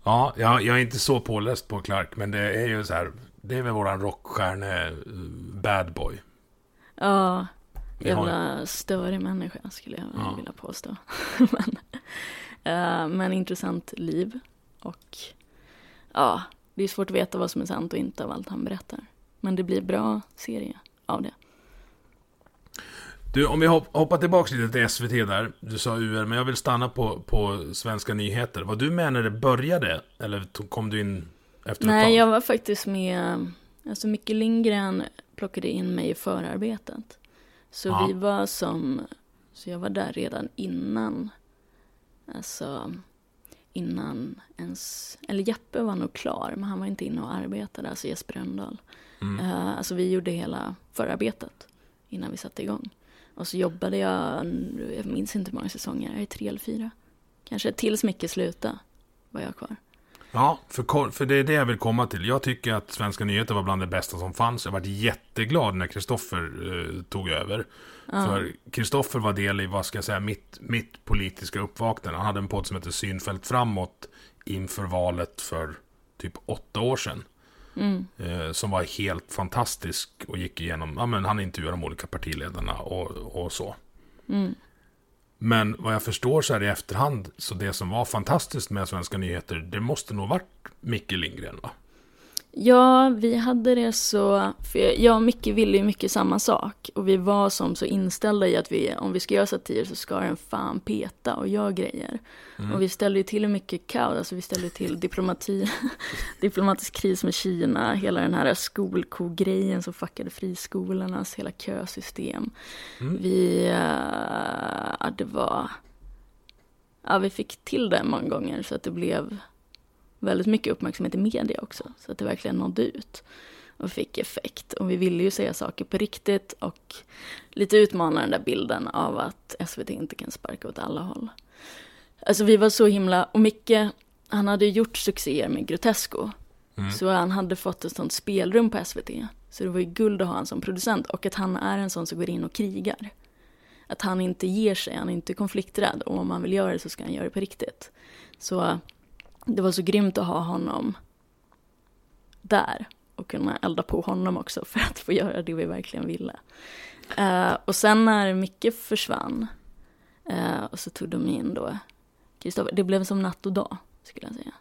ja jag, jag är inte så påläst på Clark, men det är ju så här. Det är väl våran rockstjärne, eh, bad boy. Ja, jävla störig människa skulle jag Ja. vilja påstå. men, eh, men intressant liv. Och ja, det är svårt att veta vad som är sant och inte av allt han berättar. Men det blir bra serie av det. Du, om vi hopp, hoppar tillbaka lite till SVT där. Du sa UR, men jag vill stanna på, på Svenska nyheter. Var du med när det började? Eller kom du in efter ett tag? Nej, jag var faktiskt med, alltså Micke Lindgren plockade in mig i förarbetet. Så Ja. vi var som, så jag var där redan innan, alltså innan ens, eller Jeppe var nog klar, men han var inte inne och arbetade, alltså Jesper Rönndahl. Mm. Eh, alltså vi gjorde hela förarbetet innan vi satte igång. Och så jobbade jag, jag minns inte hur många säsonger, tre eller fyra? Kanske tills Micke slutade var jag kvar. Ja, för, för det är det jag vill komma till. Jag tycker att Svenska nyheter var bland det bästa som fanns. Jag varit jätteglad när Kristoffer eh, tog över. För Kristoffer var del i, vad ska jag säga, mitt, mitt politiska uppvaknande. Han hade en podd som heter Synfält framåt inför valet för typ åtta år sedan. Eh, som var helt fantastisk och gick igenom, ja men han intervjuade de olika partiledarna och, och så. Men vad jag förstår så här i efterhand, så det som var fantastiskt med Svenska nyheter, det måste nog varit Micke Lindgren va? Ja, vi hade det så, för jag och Micke ville ju mycket samma sak. Och vi var som så inställda i att vi, om vi ska göra satir så ska den fan peta och göra grejer. Och vi ställde ju till mycket kaos, alltså vi ställde till diplomati, diplomatisk kris med Kina, hela den här skolko-grejen som fuckade friskolornas hela kösystem. Vi, eh, ja det var, ja vi fick till det många gånger så att det blev väldigt mycket uppmärksamhet i media också, så att det verkligen nådde ut och fick effekt. Och vi ville ju säga saker på riktigt och lite utmana den där bilden av att SVT inte kan sparka åt alla håll. Alltså vi var så himla, och Micke, han hade gjort succéer med Grotesco. Så han hade fått ett sånt spelrum på SVT. Så det var ju guld att ha han som producent och att han är en sån som går in och krigar. Att han inte ger sig, han är inte konflikträdd och om han vill göra det så ska han göra det på riktigt. Så det var så grymt att ha honom där och kunna elda på honom också för att få göra det vi verkligen ville. Eh, och sen när Micke försvann eh, och så tog de in då Kristoffer, det blev som natt och dag skulle jag säga.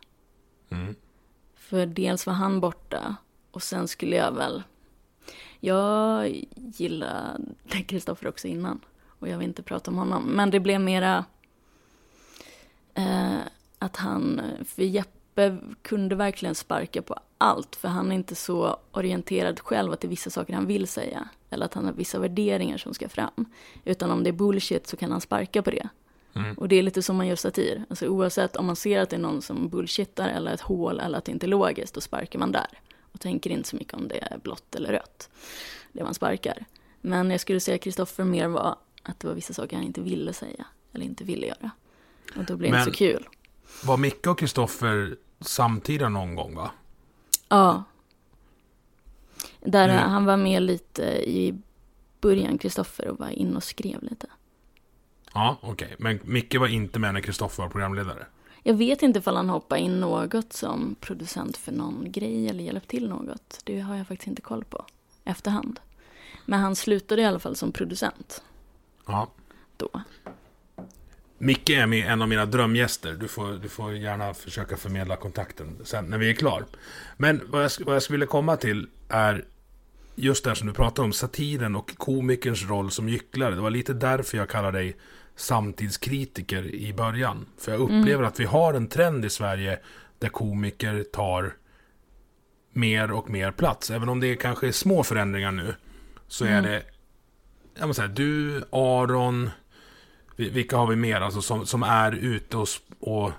Mm. För dels var han borta och sen skulle jag väl, jag gillade Kristoffer också innan och jag vill inte prata om honom, men det blev mera eh, att han, för Jeppe kunde verkligen sparka på allt, för han är inte så orienterad själv att det är vissa saker han vill säga, eller att han har vissa värderingar som ska fram. Utan om det är bullshit så kan han sparka på det. Och det är lite som man gör satir, alltså oavsett om man ser att det är någon som bullshittar eller ett hål eller att det inte är logiskt, då sparkar man där. Och tänker inte så mycket om det är blått eller rött, det man sparkar. Men jag skulle säga Kristoffer mer var att det var vissa saker han inte ville säga, eller inte ville göra. Och då blir det Men- inte så kul. Var Micke och Kristoffer samtida någon gång va? Ja. Där Mm. han var med lite i början, Kristoffer, och var inne och skrev lite. Ja, okej. Men Micke var inte med när Kristoffer var programledare? Jag vet inte ifall han hoppade in något som producent för någon grej eller hjälpt till något. Det har jag faktiskt inte koll på efterhand. Men han slutade i alla fall som producent Ja. då. Micke är med en av mina drömgäster. Du får, du får gärna försöka förmedla kontakten sen när vi är klar. Men vad jag, vad jag skulle vilja komma till är just det här som du pratar om, satiren och komikerns roll som gycklare. Det var lite därför jag kallar dig samtidskritiker i början. För jag upplever att vi har en trend i Sverige där komiker tar mer och mer plats. Även om det kanske är små förändringar nu, så är det jag måste säga, du, Aron, vilka har vi mer alltså, som, som är ute och, och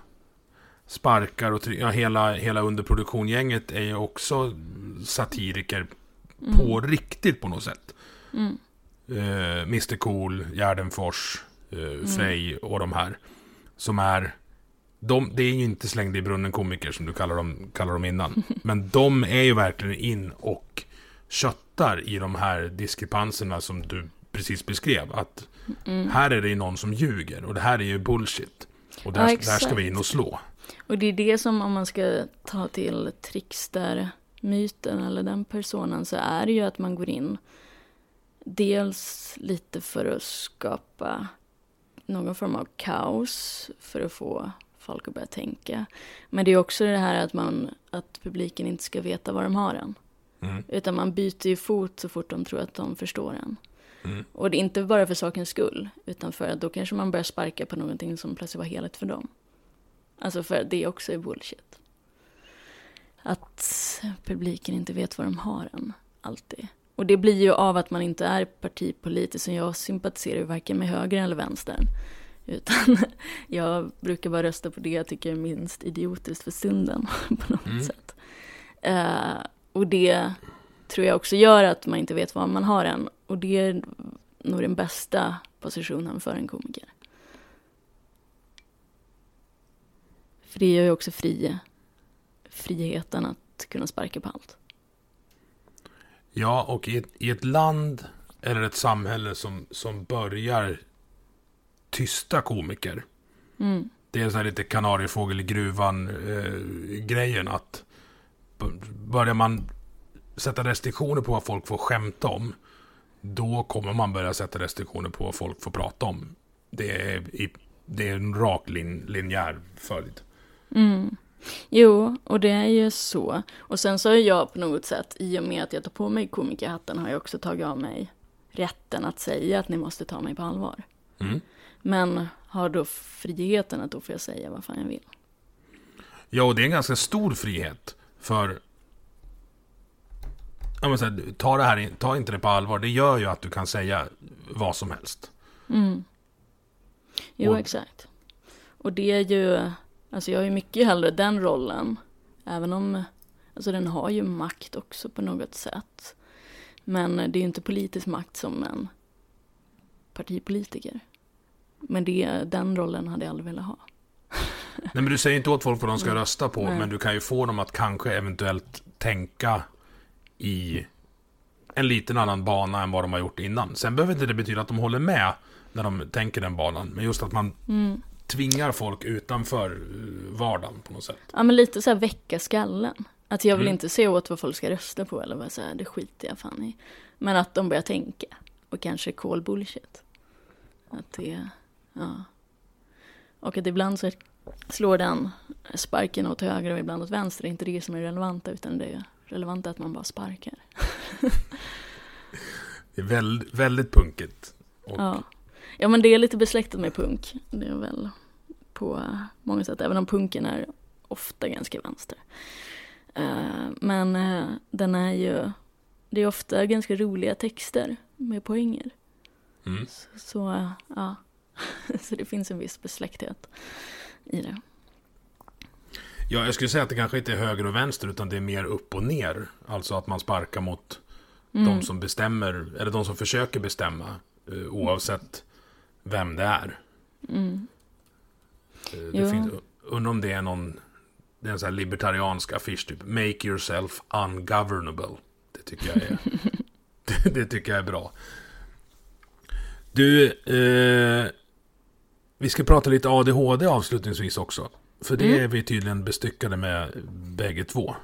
sparkar och ja, hela, hela underproduktiongänget är ju också satiriker på riktigt på något sätt. Eh, Mr Cool, Gärdenfors, eh, Frej och de här. Som är de, det är ju inte slängda i brunnen komiker som du kallar dem, kallar dem innan. Men de är ju verkligen in och köttar i de här diskrepanserna som du precis beskrev. Att Mm. här är det ju någon som ljuger och det här är ju bullshit. Och där, Ja, där ska vi in och slå. Och det är det som om man ska ta till trickster-myten eller den personen så är det ju att man går in dels lite för att skapa någon form av kaos för att få folk att börja tänka. Men det är också det här att, man, att publiken inte ska veta vad de har än. Mm. Utan man byter ju fot så fort de tror att de förstår en. Mm. Och det är inte bara för sakens skull, utan för att då kanske man börjar sparka på någonting som plötsligt var heligt för dem. Alltså för att det också är bullshit. Att publiken inte vet vad de har än, alltid. Och det blir ju av att man inte är partipolitisk, så jag sympatiserar ju varken med höger eller vänster. Utan jag brukar bara rösta på det jag tycker är minst idiotiskt för stunden, på något Mm. sätt. Eh, och det tror jag också gör att man inte vet vad man har än. Och det är nog den bästa positionen för en komiker. För det ger ju också fri, friheten att kunna sparka på allt. Ja, och i ett, i ett land eller ett samhälle som, som börjar tysta komiker. Mm. Det är så här lite kanariefågel i gruvan-grejen att b- börjar man sätta restriktioner på vad folk får skämta om, då kommer man börja sätta restriktioner på vad folk får prata om. Det är, i, det är en rak lin, linjär följd. Mm. Jo, och det är ju så. Och sen så har jag på något sätt, i och med att jag tar på mig komikerhatten, har jag också tagit av mig rätten att säga att ni måste ta mig på allvar. Mm. Men har då friheten att då får jag säga vad fan jag vill. Ja, och det är en ganska stor frihet. För... Ja, men så här, ta, det här, ta inte det på allvar. Det gör ju att du kan säga vad som helst. Mm. Jo, Och- exakt. Och det är ju, alltså jag ju mycket hellre den rollen. Även om, alltså den har ju makt också på något sätt. Men det är ju inte politisk makt som en partipolitiker. Men det, den rollen hade jag aldrig velat ha. Nej, men du säger inte åt folk vad de ska rösta på, Nej. men du kan ju få dem att kanske eventuellt tänka i en liten annan bana än vad de har gjort innan. Sen behöver inte det betyda att de håller med när de tänker den banan, men just att man Mm. tvingar folk utanför eh, vardagen på något sätt. Ja men lite så här väcka skallen. Att jag vill Mm. inte se åt vad folk ska rösta på eller vad så här, det skiter jag fan i. Men att de börjar tänka. Och kanske call bullshit. Att det, ja. Och att ibland så slår den sparken åt höger och ibland åt vänster. Det är inte det som är relevant utan det är relevant att man bara sparkar. Det är väldigt, väldigt punkigt. Och, Ja. ja men det är lite besläktat med punk. Det är väl på många sätt. Även om punken är ofta ganska vänster. Eh, men eh, den är ju, det är ofta ganska roliga texter med poänger. Mm. Så, så ja, så det finns en viss besläkthet i det. Ja, jag skulle säga att det kanske inte är höger och vänster, utan det är mer upp och ner. Alltså att man sparkar mot Mm. de som bestämmer, eller de som försöker bestämma, eh, oavsett vem det är. Mm. Eh, Jo. Det finns, undrar om det är någon, det är en sån här libertariansk affisch, typ Make yourself ungovernable. Det tycker jag är, det, det tycker jag är bra. Du, eh, vi ska prata lite ADHD avslutningsvis också. För det Mm. är vi tydligen bestyckade med bägge två.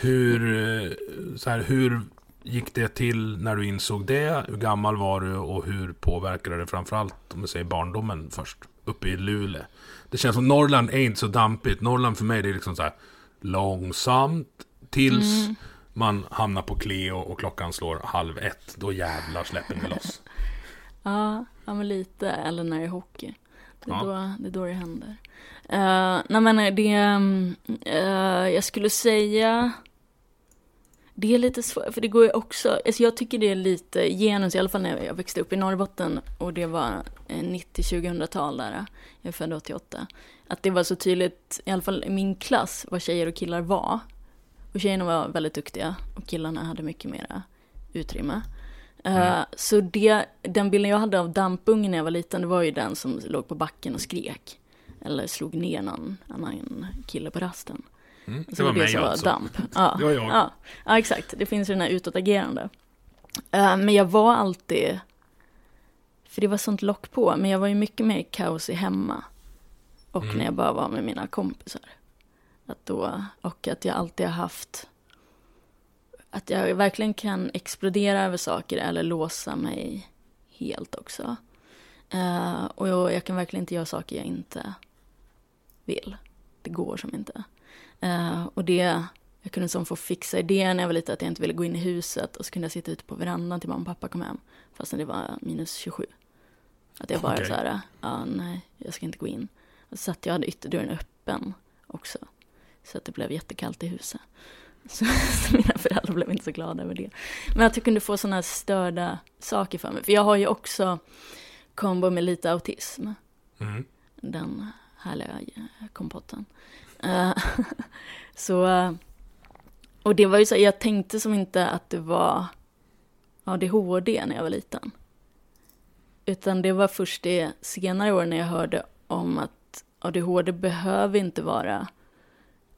Hur, eh, så här, hur gick det till när du insåg det? Hur gammal var du och hur påverkade det framförallt, om vi säger barndomen först, uppe i Luleå? Det känns som Norrland är inte så dampigt. Norrland för mig det är liksom så här långsamt tills man hamnar på Cleo och klockan slår halv ett. Då jävlar släpper det loss. Ja, ja men lite. Eller när det är hockey. Det är, Ja. då, det, är då det händer. Uh, nej men det, mm, eh, jag skulle säga, det är lite svårt, för det går ju också, alltså jag tycker det är lite genus, i alla fall när jag växte upp i Norrbotten och det var eh, 90-2000-tal där, jag är född 88, att det var så tydligt, i alla fall i min klass, vad tjejer och killar var. Och tjejerna var väldigt duktiga och killarna hade mycket mera utrymme. Eh, Så det, den bilden jag hade av dampungen när jag var liten, det var ju den som låg på backen och skrek. Eller slog ner någon annan kille på rasten. Mm. Så Det var det mig alltså. damp. Ja, Det var jag. Ja, ja, exakt. Det finns ju den här utåtagerande. Eh, men jag var alltid, för det var sånt lock på, men jag var ju mycket mer kaosig hemma. Och Mm. när jag bara var med mina kompisar. Att då, och att jag alltid har haft, att jag verkligen kan explodera över saker eller låsa mig helt också. Eh, och jag, jag kan verkligen inte göra saker jag inte vill. Det går som inte. Eh, och det, jag kunde som få fixa idéer när jag var liten att jag inte ville gå in i huset och så kunde jag sitta ute på verandan till mamma och pappa kom hem. Fastän det var minus 27. Att jag bara Okej. så här, ja nej, jag ska inte gå in. Och så satt jag hade ytterdörren öppen också. Så att det blev jättekallt i huset. Så, så mina föräldrar blev inte så glada över det. Men att jag kunde få sådana här störda saker för mig. För jag har ju också kombo med lite autism. Mm. Den härliga kompotten. Eh, så, eh, och det var ju så, jag tänkte som inte att det var ADHD när jag var liten. Utan det var först det senare år när jag hörde om att ADHD behöver inte vara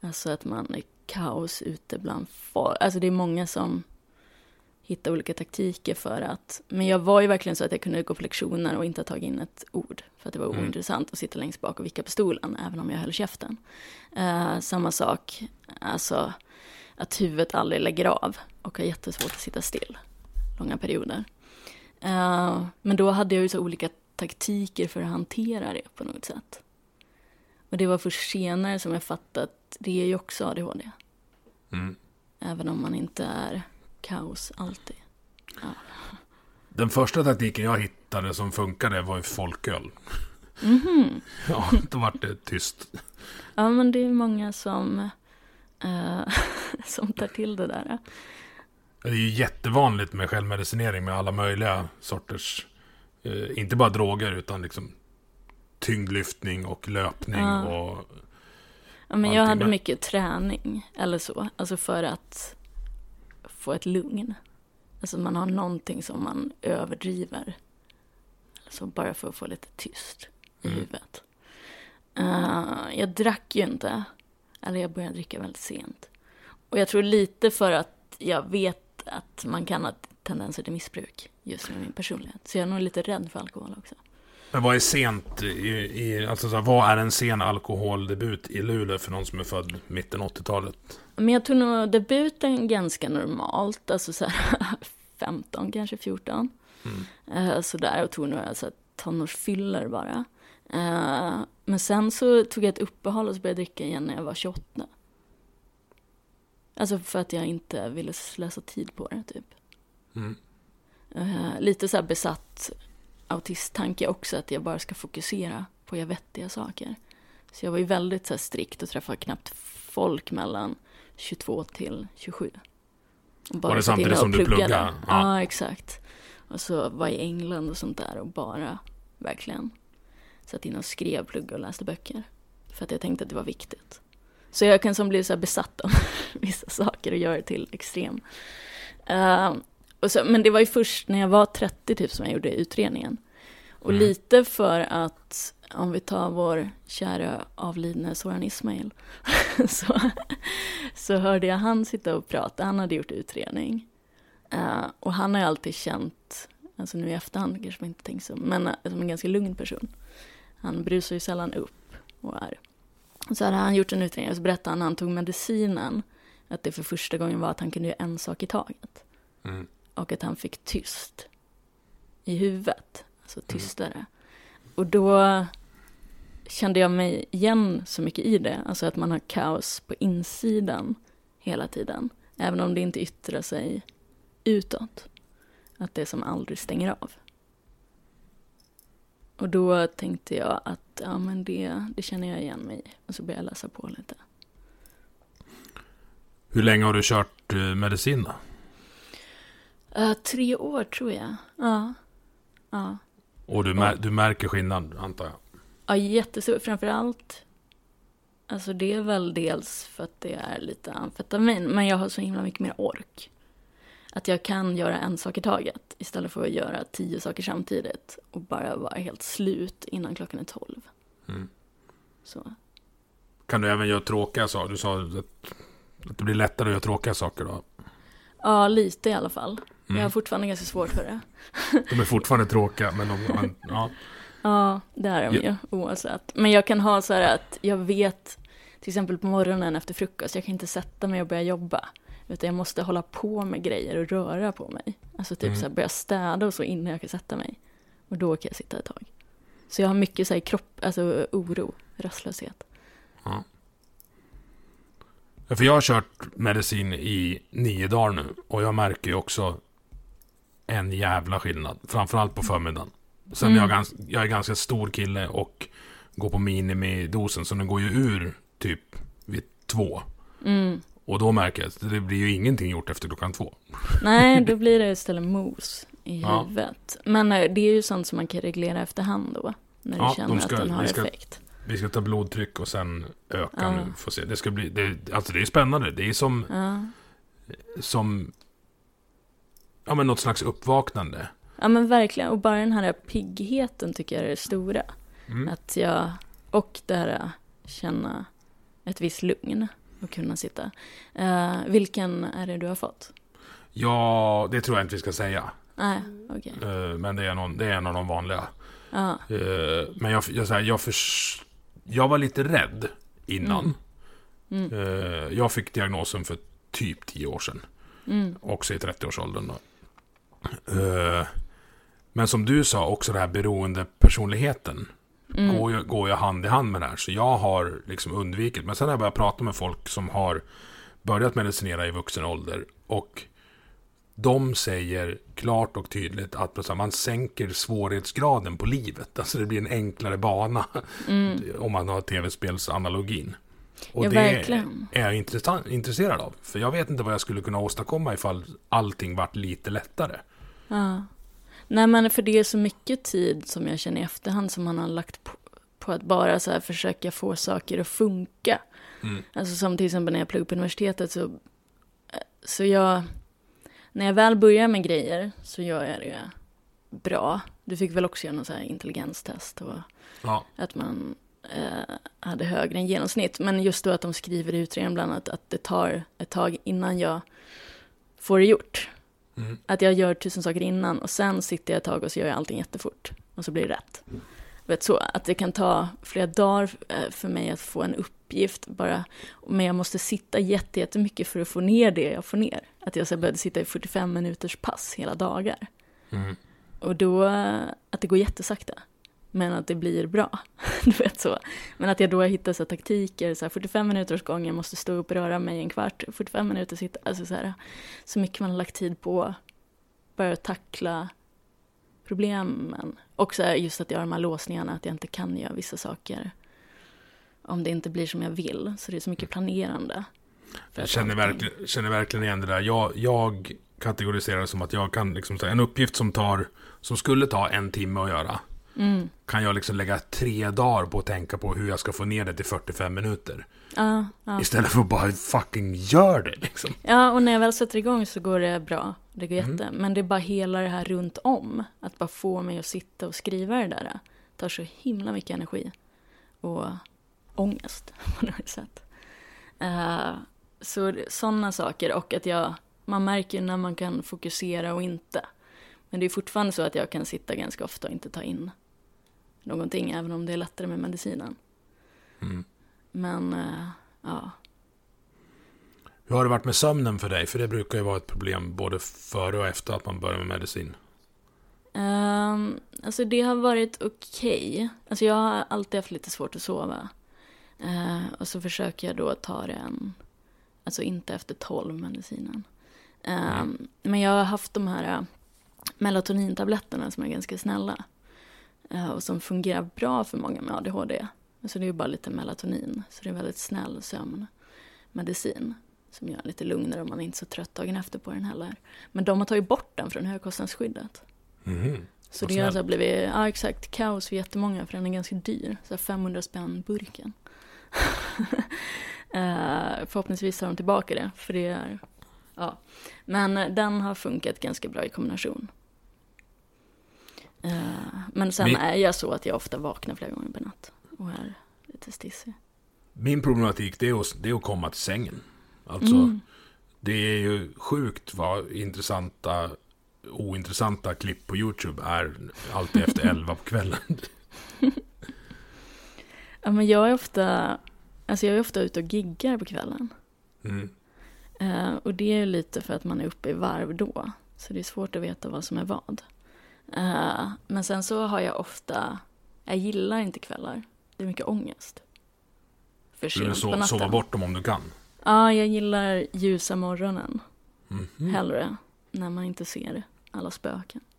alltså att man är kaos ute bland folk. Alltså det är många som hittar olika taktiker för att, men jag var ju verkligen så att jag kunde gå på lektioner och inte ha tagit in ett ord. För att det var Mm. ointressant att sitta längst bak och vicka på stolen, även om jag höll käften. Eh, samma sak, alltså att huvudet aldrig lägger av och har jättesvårt att sitta still långa perioder. Eh, men då hade jag ju så olika taktiker för att hantera det på något sätt. Och det var först senare som jag fattade att det är ju också ADHD. Mm. Även om man inte är kaos alltid. Den första taktiken jag hittade som funkade var ju folköl. Ja, då var det tyst. Ja, men det är många som, eh, som tar till det där. Det är ju jättevanligt med självmedicinering med alla möjliga sorters, eh, inte bara droger utan liksom tyngdlyftning och löpning Ja. och Ja, men jag hade mycket träning eller så, alltså för att få ett lugn. Alltså man har någonting som man överdriver. Så bara för att få lite tyst i Mm. huvudet. Eh, jag drack ju inte, eller jag började dricka väldigt sent. Och jag tror lite för att jag vet att man kan ha tendenser till missbruk just med min personlighet. Så jag är nog lite rädd för alkohol också. Men vad är sent i, i alltså så här, vad är en sen alkoholdebut i Luleå för någon som är född mitten 80-talet? Men jag tror nog debuten ganska normalt, alltså så här 15, kanske 14. Eh, sådär, och tog några så här, tonårsfyller bara. Eh, men sen så tog jag ett uppehåll och så började jag dricka igen när jag var 28. Alltså för att jag inte ville slösa tid på det, typ. Mm. Eh, lite så här besatt autisttanke också, att jag bara ska fokusera på göra vettiga saker. Så jag var ju väldigt så här strikt och träffade knappt folk mellan 22 till 27. Och Var det samtidigt som du pluggade? Ja. Ja. exakt. Och så var i England och sånt där och bara verkligen satt in och skrev, pluggade och läste böcker. För att jag tänkte att det var viktigt. Så jag kan som bli så här besatt av vissa saker och göra det till extrem. Eh, och så, men det var ju först när jag var 30 typ som jag gjorde utredningen. Och Mm. lite för att, om vi tar vår kära avlidne Soran Ismail, så, så hörde jag han sitta och prata, han hade gjort utredning. Eh, och han har ju alltid känt, alltså nu i efterhand kanske man inte tänker så, men eh, som en ganska lugn person. Han brusar ju sällan upp och är. Och så hade han gjort en utredning och så berättade han när han tog medicinen att det för första gången var att han kunde göra en sak i taget. Mm. Och att han fick tyst i huvudet, alltså tystare. Och då kände jag mig igen så mycket i det, alltså att man har kaos på insidan hela tiden, även om det inte yttrar sig utåt. Att det som aldrig stänger av. Och då tänkte jag att ja, men det, det känner jag igen mig i. Och så började jag läsa på lite. Hur länge har du kört eh, medicin då? Eh, tre år tror jag. Ja. Ja. Och du, mär, du märker skillnad antar jag? Ja, jättestor. Framförallt, alltså det är väl dels för att det är lite amfetamin, men jag har så himla mycket mer ork. Att jag kan göra en sak i taget istället för att göra tio saker samtidigt och bara vara helt slut innan klockan är tolv. Mm. Så. Kan du även göra tråkiga saker? Du sa att, att det blir lättare att göra tråkiga saker då? Ja, lite i alla fall. Jag har fortfarande ganska svårt för det. De är fortfarande tråkiga, men de, man, ja. Ja, det är de Ja. ju oavsett. Men jag kan ha så här att jag vet, till exempel på morgonen efter frukost, jag kan inte sätta mig och börja jobba. Utan jag måste hålla på med grejer och röra på mig. Alltså typ Mm. så här börja städa och så innan jag kan sätta mig. Och då kan jag sitta ett tag. Så jag har mycket så här kropp, alltså oro, rastlöshet. Ja, För jag har kört medicin i nio dagar nu. Och jag märker ju också en jävla skillnad. Framförallt på förmiddagen. Sen Mm. är jag, gans, jag är ganska stor kille och går på minimidosen. Så den går ju ur typ vid två. Mm. Och då märker jag att det blir ju ingenting gjort efter klockan två. Nej, då blir det istället mos i Ja. huvudet. Men eh, det är ju sånt som man kan reglera efterhand då. När du Ja, känner de ska- att den har ska- effekt. Vi ska ta blodtryck och sen öka Ja. nu. Får se. Det ska bli, det, alltså det är spännande. Det är som, Ja. som, ja men något slags uppvaknande. Ja men verkligen, och bara den här piggheten tycker jag är det stora. Mm. Att jag, och det här känna ett visst lugn och kunna sitta. Eh, vilken är det du har fått? Ja, det tror jag inte vi ska säga. Nej, okej. Eh, Men det är, någon, det är en av de vanliga. Ja, Eh, Men jag, jag, här, jag, förs, jag var lite rädd innan. Mm. Eh, Jag fick diagnosen för typ 10 år sedan. mm, Också i 30-årsåldern. Då. Eh, Men som du sa, också det här beroendepersonligheten. mm, Går, ju, går ju hand i hand med det här. Så jag har liksom undvikit. Men sen har jag börjat prata med folk som har börjat medicinera i vuxen ålder. Och de säger klart och tydligt att man sänker svårighetsgraden på livet. Alltså det blir en enklare bana. mm. Om man har tv-spelsanalogin. Och Ja, det verkligen. är jag intresserad av. För jag vet inte vad jag skulle kunna åstadkomma ifall allting vart lite lättare. Ja. Nej men för det är så mycket tid som jag känner i efterhand som man har lagt på, på att bara så försöka få saker att funka. Mm. Alltså som till exempel när jag pluggade på universitetet så, så jag, när jag väl börjar med grejer så gör jag det bra. Du fick väl också göra någon så här intelligenstest och Ja, att man eh, hade högre än genomsnitt. Men just då att de skriver i utredningen bland annat att det tar ett tag innan jag får det gjort. Mm. Att jag gör tusen saker innan och sen sitter jag ett tag och så gör jag allting jättefort. Och så blir det rätt. Vet så, att det kan ta flera dagar eh, för mig att få en uppgift bara. Men jag måste sitta jätte- jättemycket för att få ner det jag får ner. Att jag så började sitta i 45 minuters pass hela dagar. mm. Och då, eh, att det går jättesakta. Men att det blir bra. Du vet så. Men att jag då hittar så taktiker, så här 45 minuters gång, jag måste stå upp och röra mig en kvart, 45 minuter sitta, alltså så här. Så mycket man har lagt tid på att tackla problemen. Och så här, just att jag har de här låsningarna, att jag inte kan göra vissa saker. Om det inte blir som jag vill. Så det är så mycket planerande. Jag känner verkligen, känner verkligen igen det där. Jag, jag kategoriserar det som att jag kan liksom en uppgift som tar, som skulle ta en timme att göra. Mm. Kan jag liksom lägga tre dagar på att tänka på hur jag ska få ner det till 45 minuter. Ja, ja. Istället för att bara fucking gör det liksom. Ja, och när jag väl sätter igång så går det bra. Det går jätte. Men det är bara hela det här runt om. Att bara få mig att sitta och skriva det där. tar så himla mycket energi. Och ångest på något sätt. Uh, så sådana saker. Och att jag, man märker när man kan fokusera och inte. Men det är fortfarande så att jag kan sitta ganska ofta och inte ta in någonting. Även om det är lättare med medicinen. Mm. Men, eh, ja. Hur har det varit med sömnen för dig? För det brukar ju vara ett problem både före och efter att man börjar med medicin. Um, alltså det har varit okej. Alltså jag har alltid haft lite svårt att sova. Eh, och så försöker jag då ta det en, alltså inte efter 12 medicinen. Ehm, Men jag har haft de här eh, melatonintabletterna som är ganska snälla. Eh, och som fungerar bra för många med ADHD. Så det är ju bara lite melatonin. Så det är väldigt snäll sömnmedicin. Som gör en lite lugnare och man är inte så trött dagen efter på den heller. Men de har tagit bort den från högkostnadsskyddet. Mhm. Så det har så snällt. här blivit, ja exakt, kaos för jättemånga för den är ganska dyr. Så här 500 spänn burken. Eh, förhoppningsvis tar de tillbaka det, för det är, ja. Men den har funkat ganska bra i kombination. Eh, men sen Vi- är jag så att jag ofta vaknar flera gånger per natt och är lite stissig. Min problematik det är, att, det är att komma till sängen. Alltså, Mm. det är ju sjukt vad intressanta ointressanta klipp på YouTube är alltid efter 11 på kvällen. Ja, men jag är ofta, alltså jag är ofta ute och giggar på kvällen. Mm. Eh, och det är ju lite för att man är uppe i varv då. Så det är svårt att veta vad som är vad. Eh, men sen så har jag ofta, jag gillar inte kvällar. Det är mycket ångest. För Du vill sent so- sova bort dem om du kan. Ja, jag gillar ljusa morgonen. Mhm. Hellre. När man inte ser alla spöken.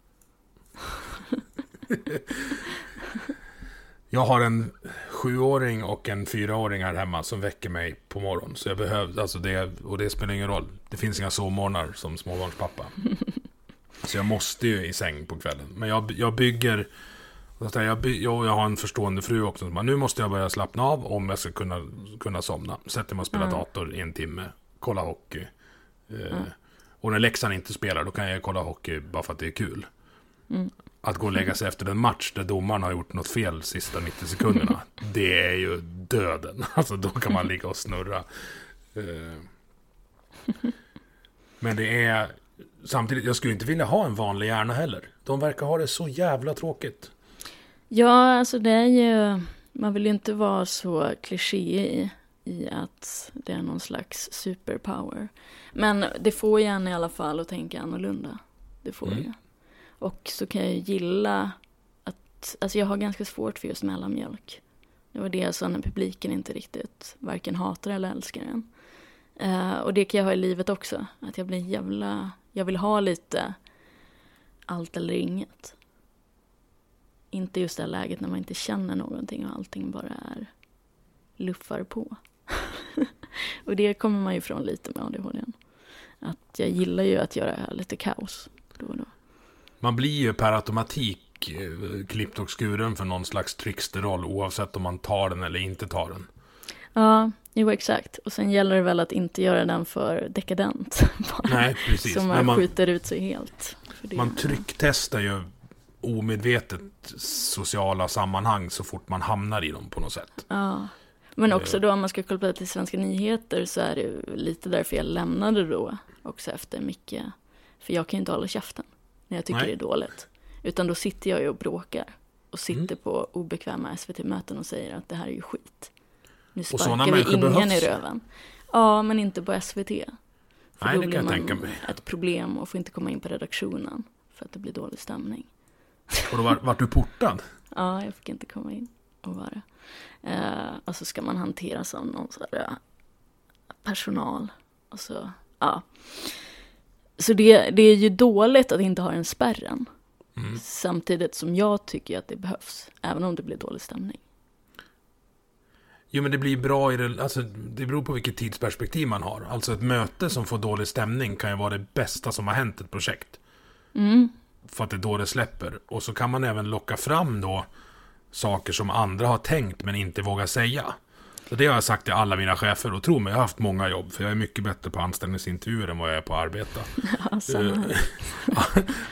Jag har en sjuåring och en fyraåring här hemma som väcker mig på morgonen. Så jag behöver, alltså det, och det spelar ingen roll. Det finns inga sovmorgnar som småbarnspappa. Så jag måste ju i säng på kvällen. Men jag, jag bygger, jag, by, jag, jag har en förstående fru också. Bara, nu måste jag börja slappna av om jag ska kunna, kunna somna. Sätter mig och spelar dator i en timme. Kolla hockey. Eh, Och när Leksand inte spelar, då kan jag kolla hockey bara för att det är kul. Att gå och lägga sig efter en match där domaren har gjort något fel sista 90 sekunderna. det är ju döden. Alltså då kan man ligga och snurra. Eh, Men det är... Samtidigt, jag skulle inte vilja ha en vanlig hjärna heller. De verkar ha det så jävla tråkigt. Ja, alltså det är ju, man vill ju inte vara så kliché i, i att det är någon slags superpower. Men det får ju en i alla fall att tänka annorlunda. Det får Mm. ju. Och så kan jag ju gilla att, alltså jag har ganska svårt för just mellanmjölk. Det var det jag sa när publiken inte riktigt varken hatar eller älskar den. Eh, och det kan jag ha i livet också. Att jag blir jävla, jag vill ha lite allt eller inget. Inte just det här läget när man inte känner någonting och allting bara är luffar på. och det kommer man ju ifrån lite med ADHD. Att jag gillar ju att göra lite kaos då och då. Man blir ju per automatik eh, klippt och skuren för någon slags tricksterroll oavsett om man tar den eller inte tar den. Ja, jo exakt. Och sen gäller det väl att inte göra den för dekadent. bara. Nej, precis. Så man, man, skjuter ut sig helt. Man trycktestar ju omedvetet sociala sammanhang så fort man hamnar i dem på något sätt. Ja. Men också då om man ska koppla till Svenska nyheter så är det lite därför jag lämnade då också efter mycket. För jag kan ju inte hålla käften när jag tycker Nej. det är dåligt. Utan då sitter jag ju och bråkar. Och sitter Mm. på obekväma SVT-möten och säger att det här är ju skit. Nu sådana sparkar vi människor ingen behövs. i röven. Ja, men inte på SVT. För Nej, då det blir man ett problem och får inte komma in på redaktionen. För att det blir dålig stämning. Och då var, vart du portad? Ja, jag fick inte komma in och vara. Eh, och så ska man hanteras av någon sån här, eh, personal. Och så, ja. Så det, det är ju dåligt att inte ha den spärren. Mm. Samtidigt som jag tycker att det behövs. Även om det blir dålig stämning. Jo, men det blir bra i det, alltså, det beror på vilket tidsperspektiv man har. Alltså ett möte som får dålig stämning kan ju vara det bästa som har hänt ett projekt. Mm. För att det är då det släpper. Och så kan man även locka fram då saker som andra har tänkt men inte vågar säga. Så det har jag sagt till alla mina chefer och tro mig, jag har haft många jobb. För jag är mycket bättre på anställningsintervjuer än vad jag är på att arbeta. Ja, här.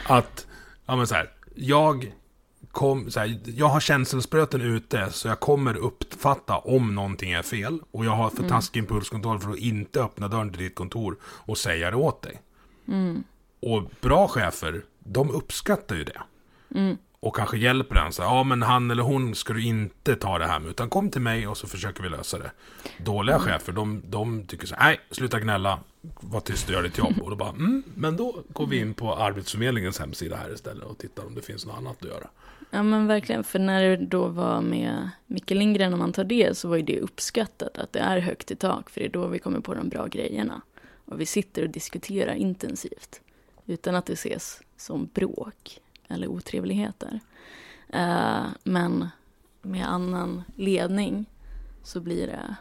att, ja men så här, jag kom, så här, jag har känselspröten ute så jag kommer uppfatta om någonting är fel. Och jag har för taskig impulskontroll för att inte öppna dörren till ditt kontor och säga det åt dig. Och bra chefer, de uppskattar ju det. Och kanske hjälper den. Så här, ja men han eller hon ska du inte ta det här med. Utan kom till mig och så försöker vi lösa det. Dåliga chefer, de, de tycker så här, nej, sluta gnälla. Var tyst och gör ditt jobb. Och då bara, mm, men då går vi in på Arbetsförmedlingens hemsida här istället och tittar om det finns något annat att göra. Ja men verkligen, för när det då var med Micke Lindgren, om man tar det, så var ju det uppskattat att det är högt i tak, för det är då vi kommer på de bra grejerna. Och vi sitter och diskuterar intensivt, utan att det ses som bråk eller otrevligheter. Eh, men med annan ledning så blir det,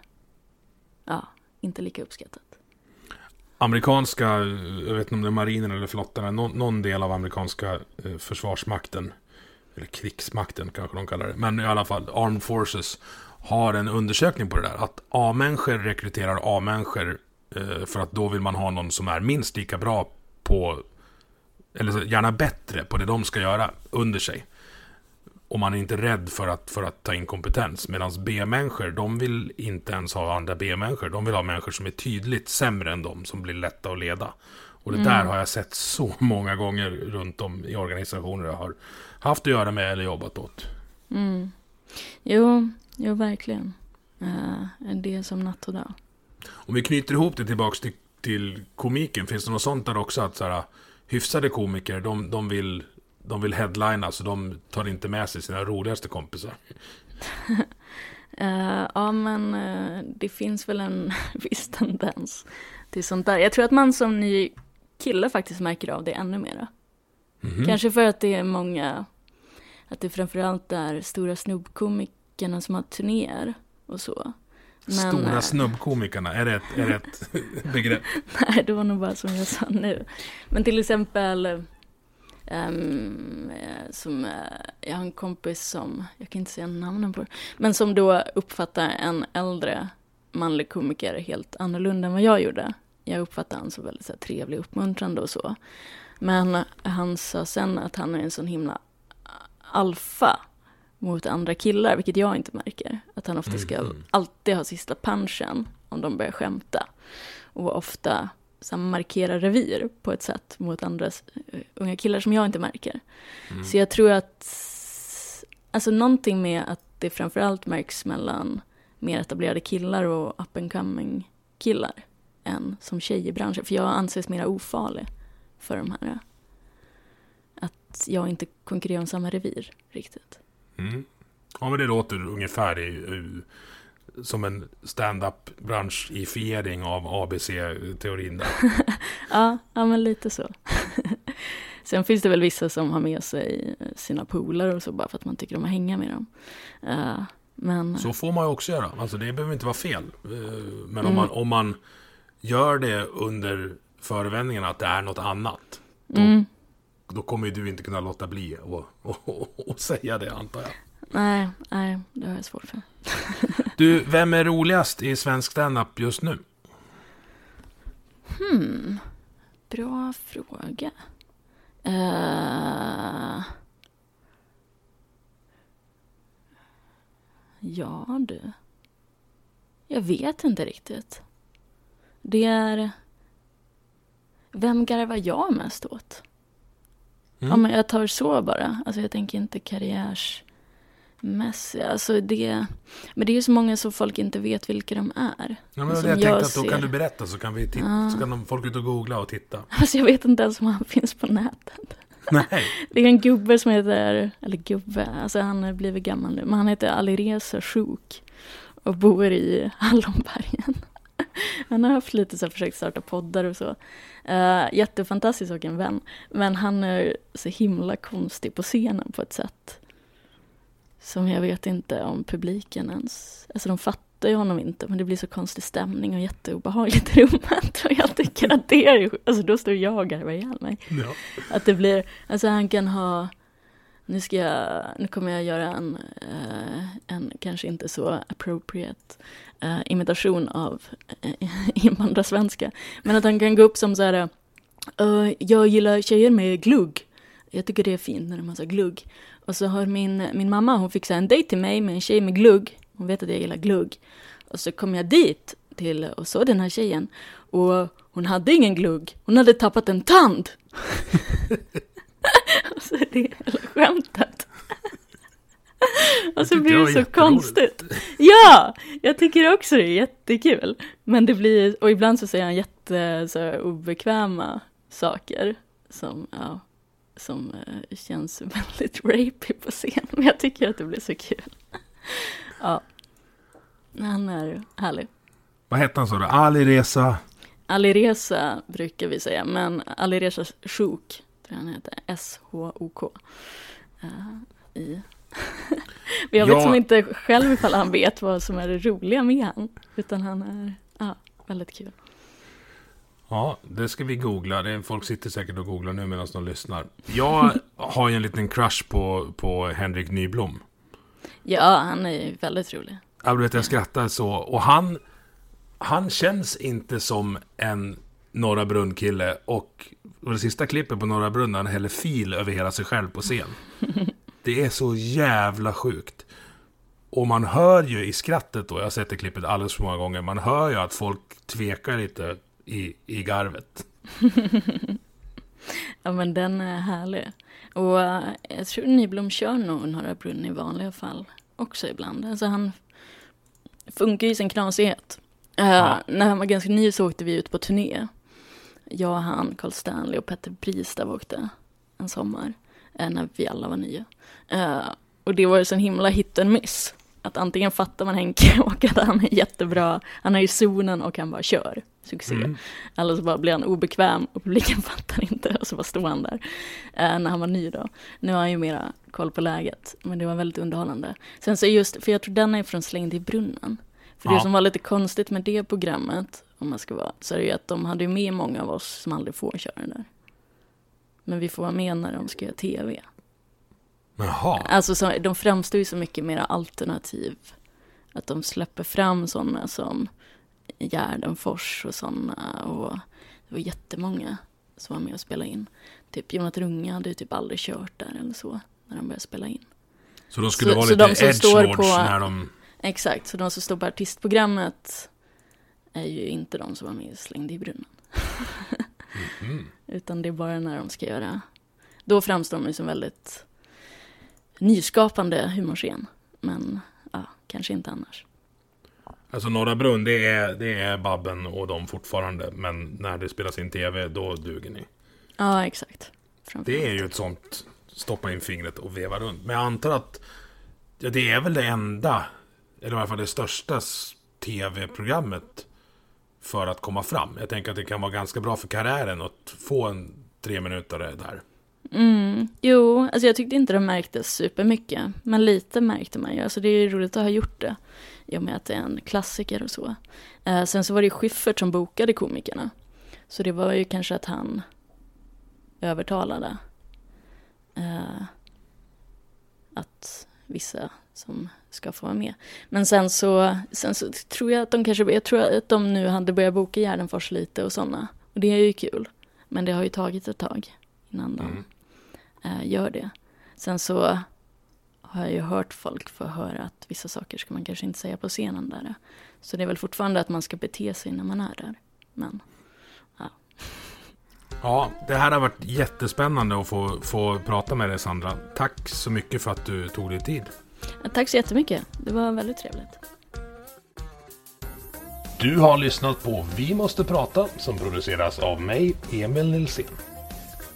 ja, inte lika uppskattat. Amerikanska, jag vet inte om det är marinen eller flottan, någon, någon del av amerikanska eh, försvarsmakten, eller krigsmakten kanske de kallar det, men i alla fall Armed Forces har en undersökning på det där. Att A-människor rekryterar A-människor eh, för att då vill man ha någon som är minst lika bra på, eller gärna bättre på det de ska göra under sig. Och man är inte rädd för att, för att ta in kompetens. Medan B-människor, de vill inte ens ha andra B-människor. De vill ha människor som är tydligt sämre än dem, som blir lätta att leda. Och det där har jag sett så många gånger runt om i organisationer jag har haft att göra med eller jobbat åt. Mm. Jo, jo verkligen. Uh, det är som natt och dag. Om vi knyter ihop det tillbaks till, till komiken, finns det något sånt där också? Att så här, hyfsade komiker, de, de, vill, de vill headlina, så de tar inte med sig sina roligaste kompisar. Uh, ja, men uh, det finns väl en viss tendens till sånt där. Jag tror att man som ny kille faktiskt märker av det ännu mera. Mm-hmm. Kanske för att det är många, att det framförallt är stora snubbkomikerna som har turnéer och så. Men, Stora eh, snubbkomikerna, är det ett, är det ett begrepp? Nej, det var nog bara som jag sa nu. Men till exempel, um, som, uh, jag har en kompis som, jag kan inte säga namnen på men som då uppfattar en äldre manlig komiker helt annorlunda än vad jag gjorde. Jag uppfattar honom som väldigt så här, trevlig, uppmuntrande och så. Men han sa sen att han är en sån himla alfa mot andra killar, vilket jag inte märker. Att han ofta ska mm. alltid ha sista punchen om de börjar skämta. Och ofta så markera revir på ett sätt mot andra uh, unga killar som jag inte märker. Mm. Så jag tror att, alltså någonting med att det framförallt märks mellan mer etablerade killar och up and coming killar än som tjej i branschen. För jag anses mer ofarlig för de här. Att jag inte konkurrerar om samma revir riktigt. Mm. Ja, men det låter ungefär i, som en stand-up branschifiering av ABC-teorin ja, ja, men lite så. Sen finns det väl vissa som har med sig sina polare och så bara för att man tycker om att hänga med dem. Uh, men... Så får man ju också göra. Alltså det behöver inte vara fel. Uh, men mm. om, man, om man gör det under förevändningen att det är något annat. Då, mm. Då kommer ju du inte kunna låta bli att säga det antar jag. Nej, nej, det har jag svårt för. du, vem är roligast i svensk standup just nu? Hmm, bra fråga. Uh... Ja du. Jag vet inte riktigt. Det är... Vem garvar jag mest åt? Mm. Om jag tar så bara. Alltså jag tänker inte karriärsmässiga. Alltså det... Men det är ju så många som folk inte vet vilka de är. Ja, men jag tänkte jag att då ser. kan du berätta så kan vi titta. Ja. Så kan de, folk ut och googla och titta. Alltså jag vet inte ens om han finns på nätet. Nej. Det är en gubbe som heter, eller gubbe, alltså han har blivit gammal nu, men han heter Alireza Shuk och bor i Hallonbergen. Han har haft lite så försökt starta poddar och så. Uh, jättefantastisk och en vän. Men han är så himla konstig på scenen på ett sätt. Som jag vet inte om publiken ens, alltså de fattar ju honom inte men det blir så konstig stämning och jätteobehagligt i rummet. Och jag tycker att det är, alltså då står jag och garvar ihjäl mig. Ja. Att det blir, alltså han kan ha nu, ska jag, nu kommer jag göra en, uh, en kanske inte så appropriate eh, imitation av eh, invandrarsvenska. Men att han kan gå upp som så här, uh, jag gillar tjejer med glugg. Jag tycker det är fint när de har så glugg. Och så har min, min mamma, hon fixar en dejt till mig med en tjej med glugg. Hon vet att jag gillar glugg. Och så kom jag dit till och såg den här tjejen. Och hon hade ingen glugg, hon hade tappat en tand. Alltså, och så är det hela skämtet och så blir det så konstigt. Ja, jag tycker också det är jättekul. Men det blir, och ibland så säger han jätte så obekväma saker som, ja, som uh, känns väldigt rapey på scen. Men jag tycker att det blir så kul. ja, han är härlig. Vad hette han så då? Ali Reza? Ali Reza brukar vi säga, men Ali Reza Shuk tror jag han heter, S-H-O-K. Uh, i. Men jag vet ja. som inte själv ifall han vet vad som är det roliga med han. Utan han är ja, väldigt kul. Ja, det ska vi googla. Det folk sitter säkert och googlar nu medan de lyssnar. Jag har ju en liten crush på, på Henrik Nyblom. Ja, han är ju väldigt rolig. Jag vet, jag skrattar så. Och han, han känns inte som en Norra Brunn-kille. Och det sista klippet på Norra Brunn, han häller fil över hela sig själv på scen. Det är så jävla sjukt. Och man hör ju i skrattet då, jag har sett det klippet alldeles för många gånger, man hör ju att folk tvekar lite i, i garvet. ja men den är härlig. Och uh, jag tror Nyblom kör nog Norra Brunn i vanliga fall också ibland. Alltså han funkar ju sin knasighet. Uh, ja. När han var ganska ny så åkte vi ut på turné. Jag, han, Carl Stanley och Petter Bristav åkte en sommar. Uh, när vi alla var nya. Och det var ju sån himla hit and miss att antingen fattar man Henke och att han är jättebra, han är i zonen och han bara kör, succé. Mm. Eller så bara blir han obekväm och publiken fattar inte och så bara står han där. Eh, när han var ny då. Nu har han ju mera koll på läget, men det var väldigt underhållande. Sen så just, för jag tror den är från Slängd i brunnen. För ja. det som var lite konstigt med det programmet, om man ska vara, så är det ju att de hade med många av oss som aldrig får köra där. Men vi får vara med när de ska göra tv. Jaha. Alltså så, de framstår ju så mycket mer alternativ. Att de släpper fram sådana som Gärdenfors och sådana. Och det var jättemånga som var med och spelade in. Typ Jonathan Runge hade ju typ aldrig kört där eller så. När de började spela in. Så de skulle så, vara lite så edgelords på, när de... Exakt, så de som står på artistprogrammet är ju inte de som var med och slängde i brunnen. Mm. Utan det är bara när de ska göra... Då framstår de ju som väldigt nyskapande humorscen. Men ja, kanske inte annars. Alltså Norra Brunn, det är, det är Babben och de fortfarande. Men när det spelas in tv, då duger ni. Ja, exakt. Det är ju ett sånt stoppa in fingret och veva runt. Men jag antar att ja, det är väl det enda, eller i alla fall det största tv-programmet för att komma fram. Jag tänker att det kan vara ganska bra för karriären att få en tre minuter där. Mm, jo, alltså jag tyckte inte det märktes supermycket. Men lite märkte man ju. Alltså det är roligt att ha gjort det. I och med att det är en klassiker och så. Eh, sen så var det ju Schyffert som bokade komikerna. Så det var ju kanske att han övertalade. Eh, att vissa som ska få vara med. Men sen så, sen så tror jag att de kanske, jag tror att de nu hade börjat boka Gärdenfors lite och sådana. Och det är ju kul. Men det har ju tagit ett tag innan de mm eh, gör det. Sen så har jag ju hört folk få höra att vissa saker ska man kanske inte säga på scenen där. Så det är väl fortfarande att man ska bete sig när man är där. Men, ja. Ja, det här har varit jättespännande att få, få prata med dig Sandra. Tack så mycket för att du tog dig tid. Ja, tack så jättemycket. Det var väldigt trevligt. Du har lyssnat på Vi måste prata som produceras av mig, Emil Nilsson.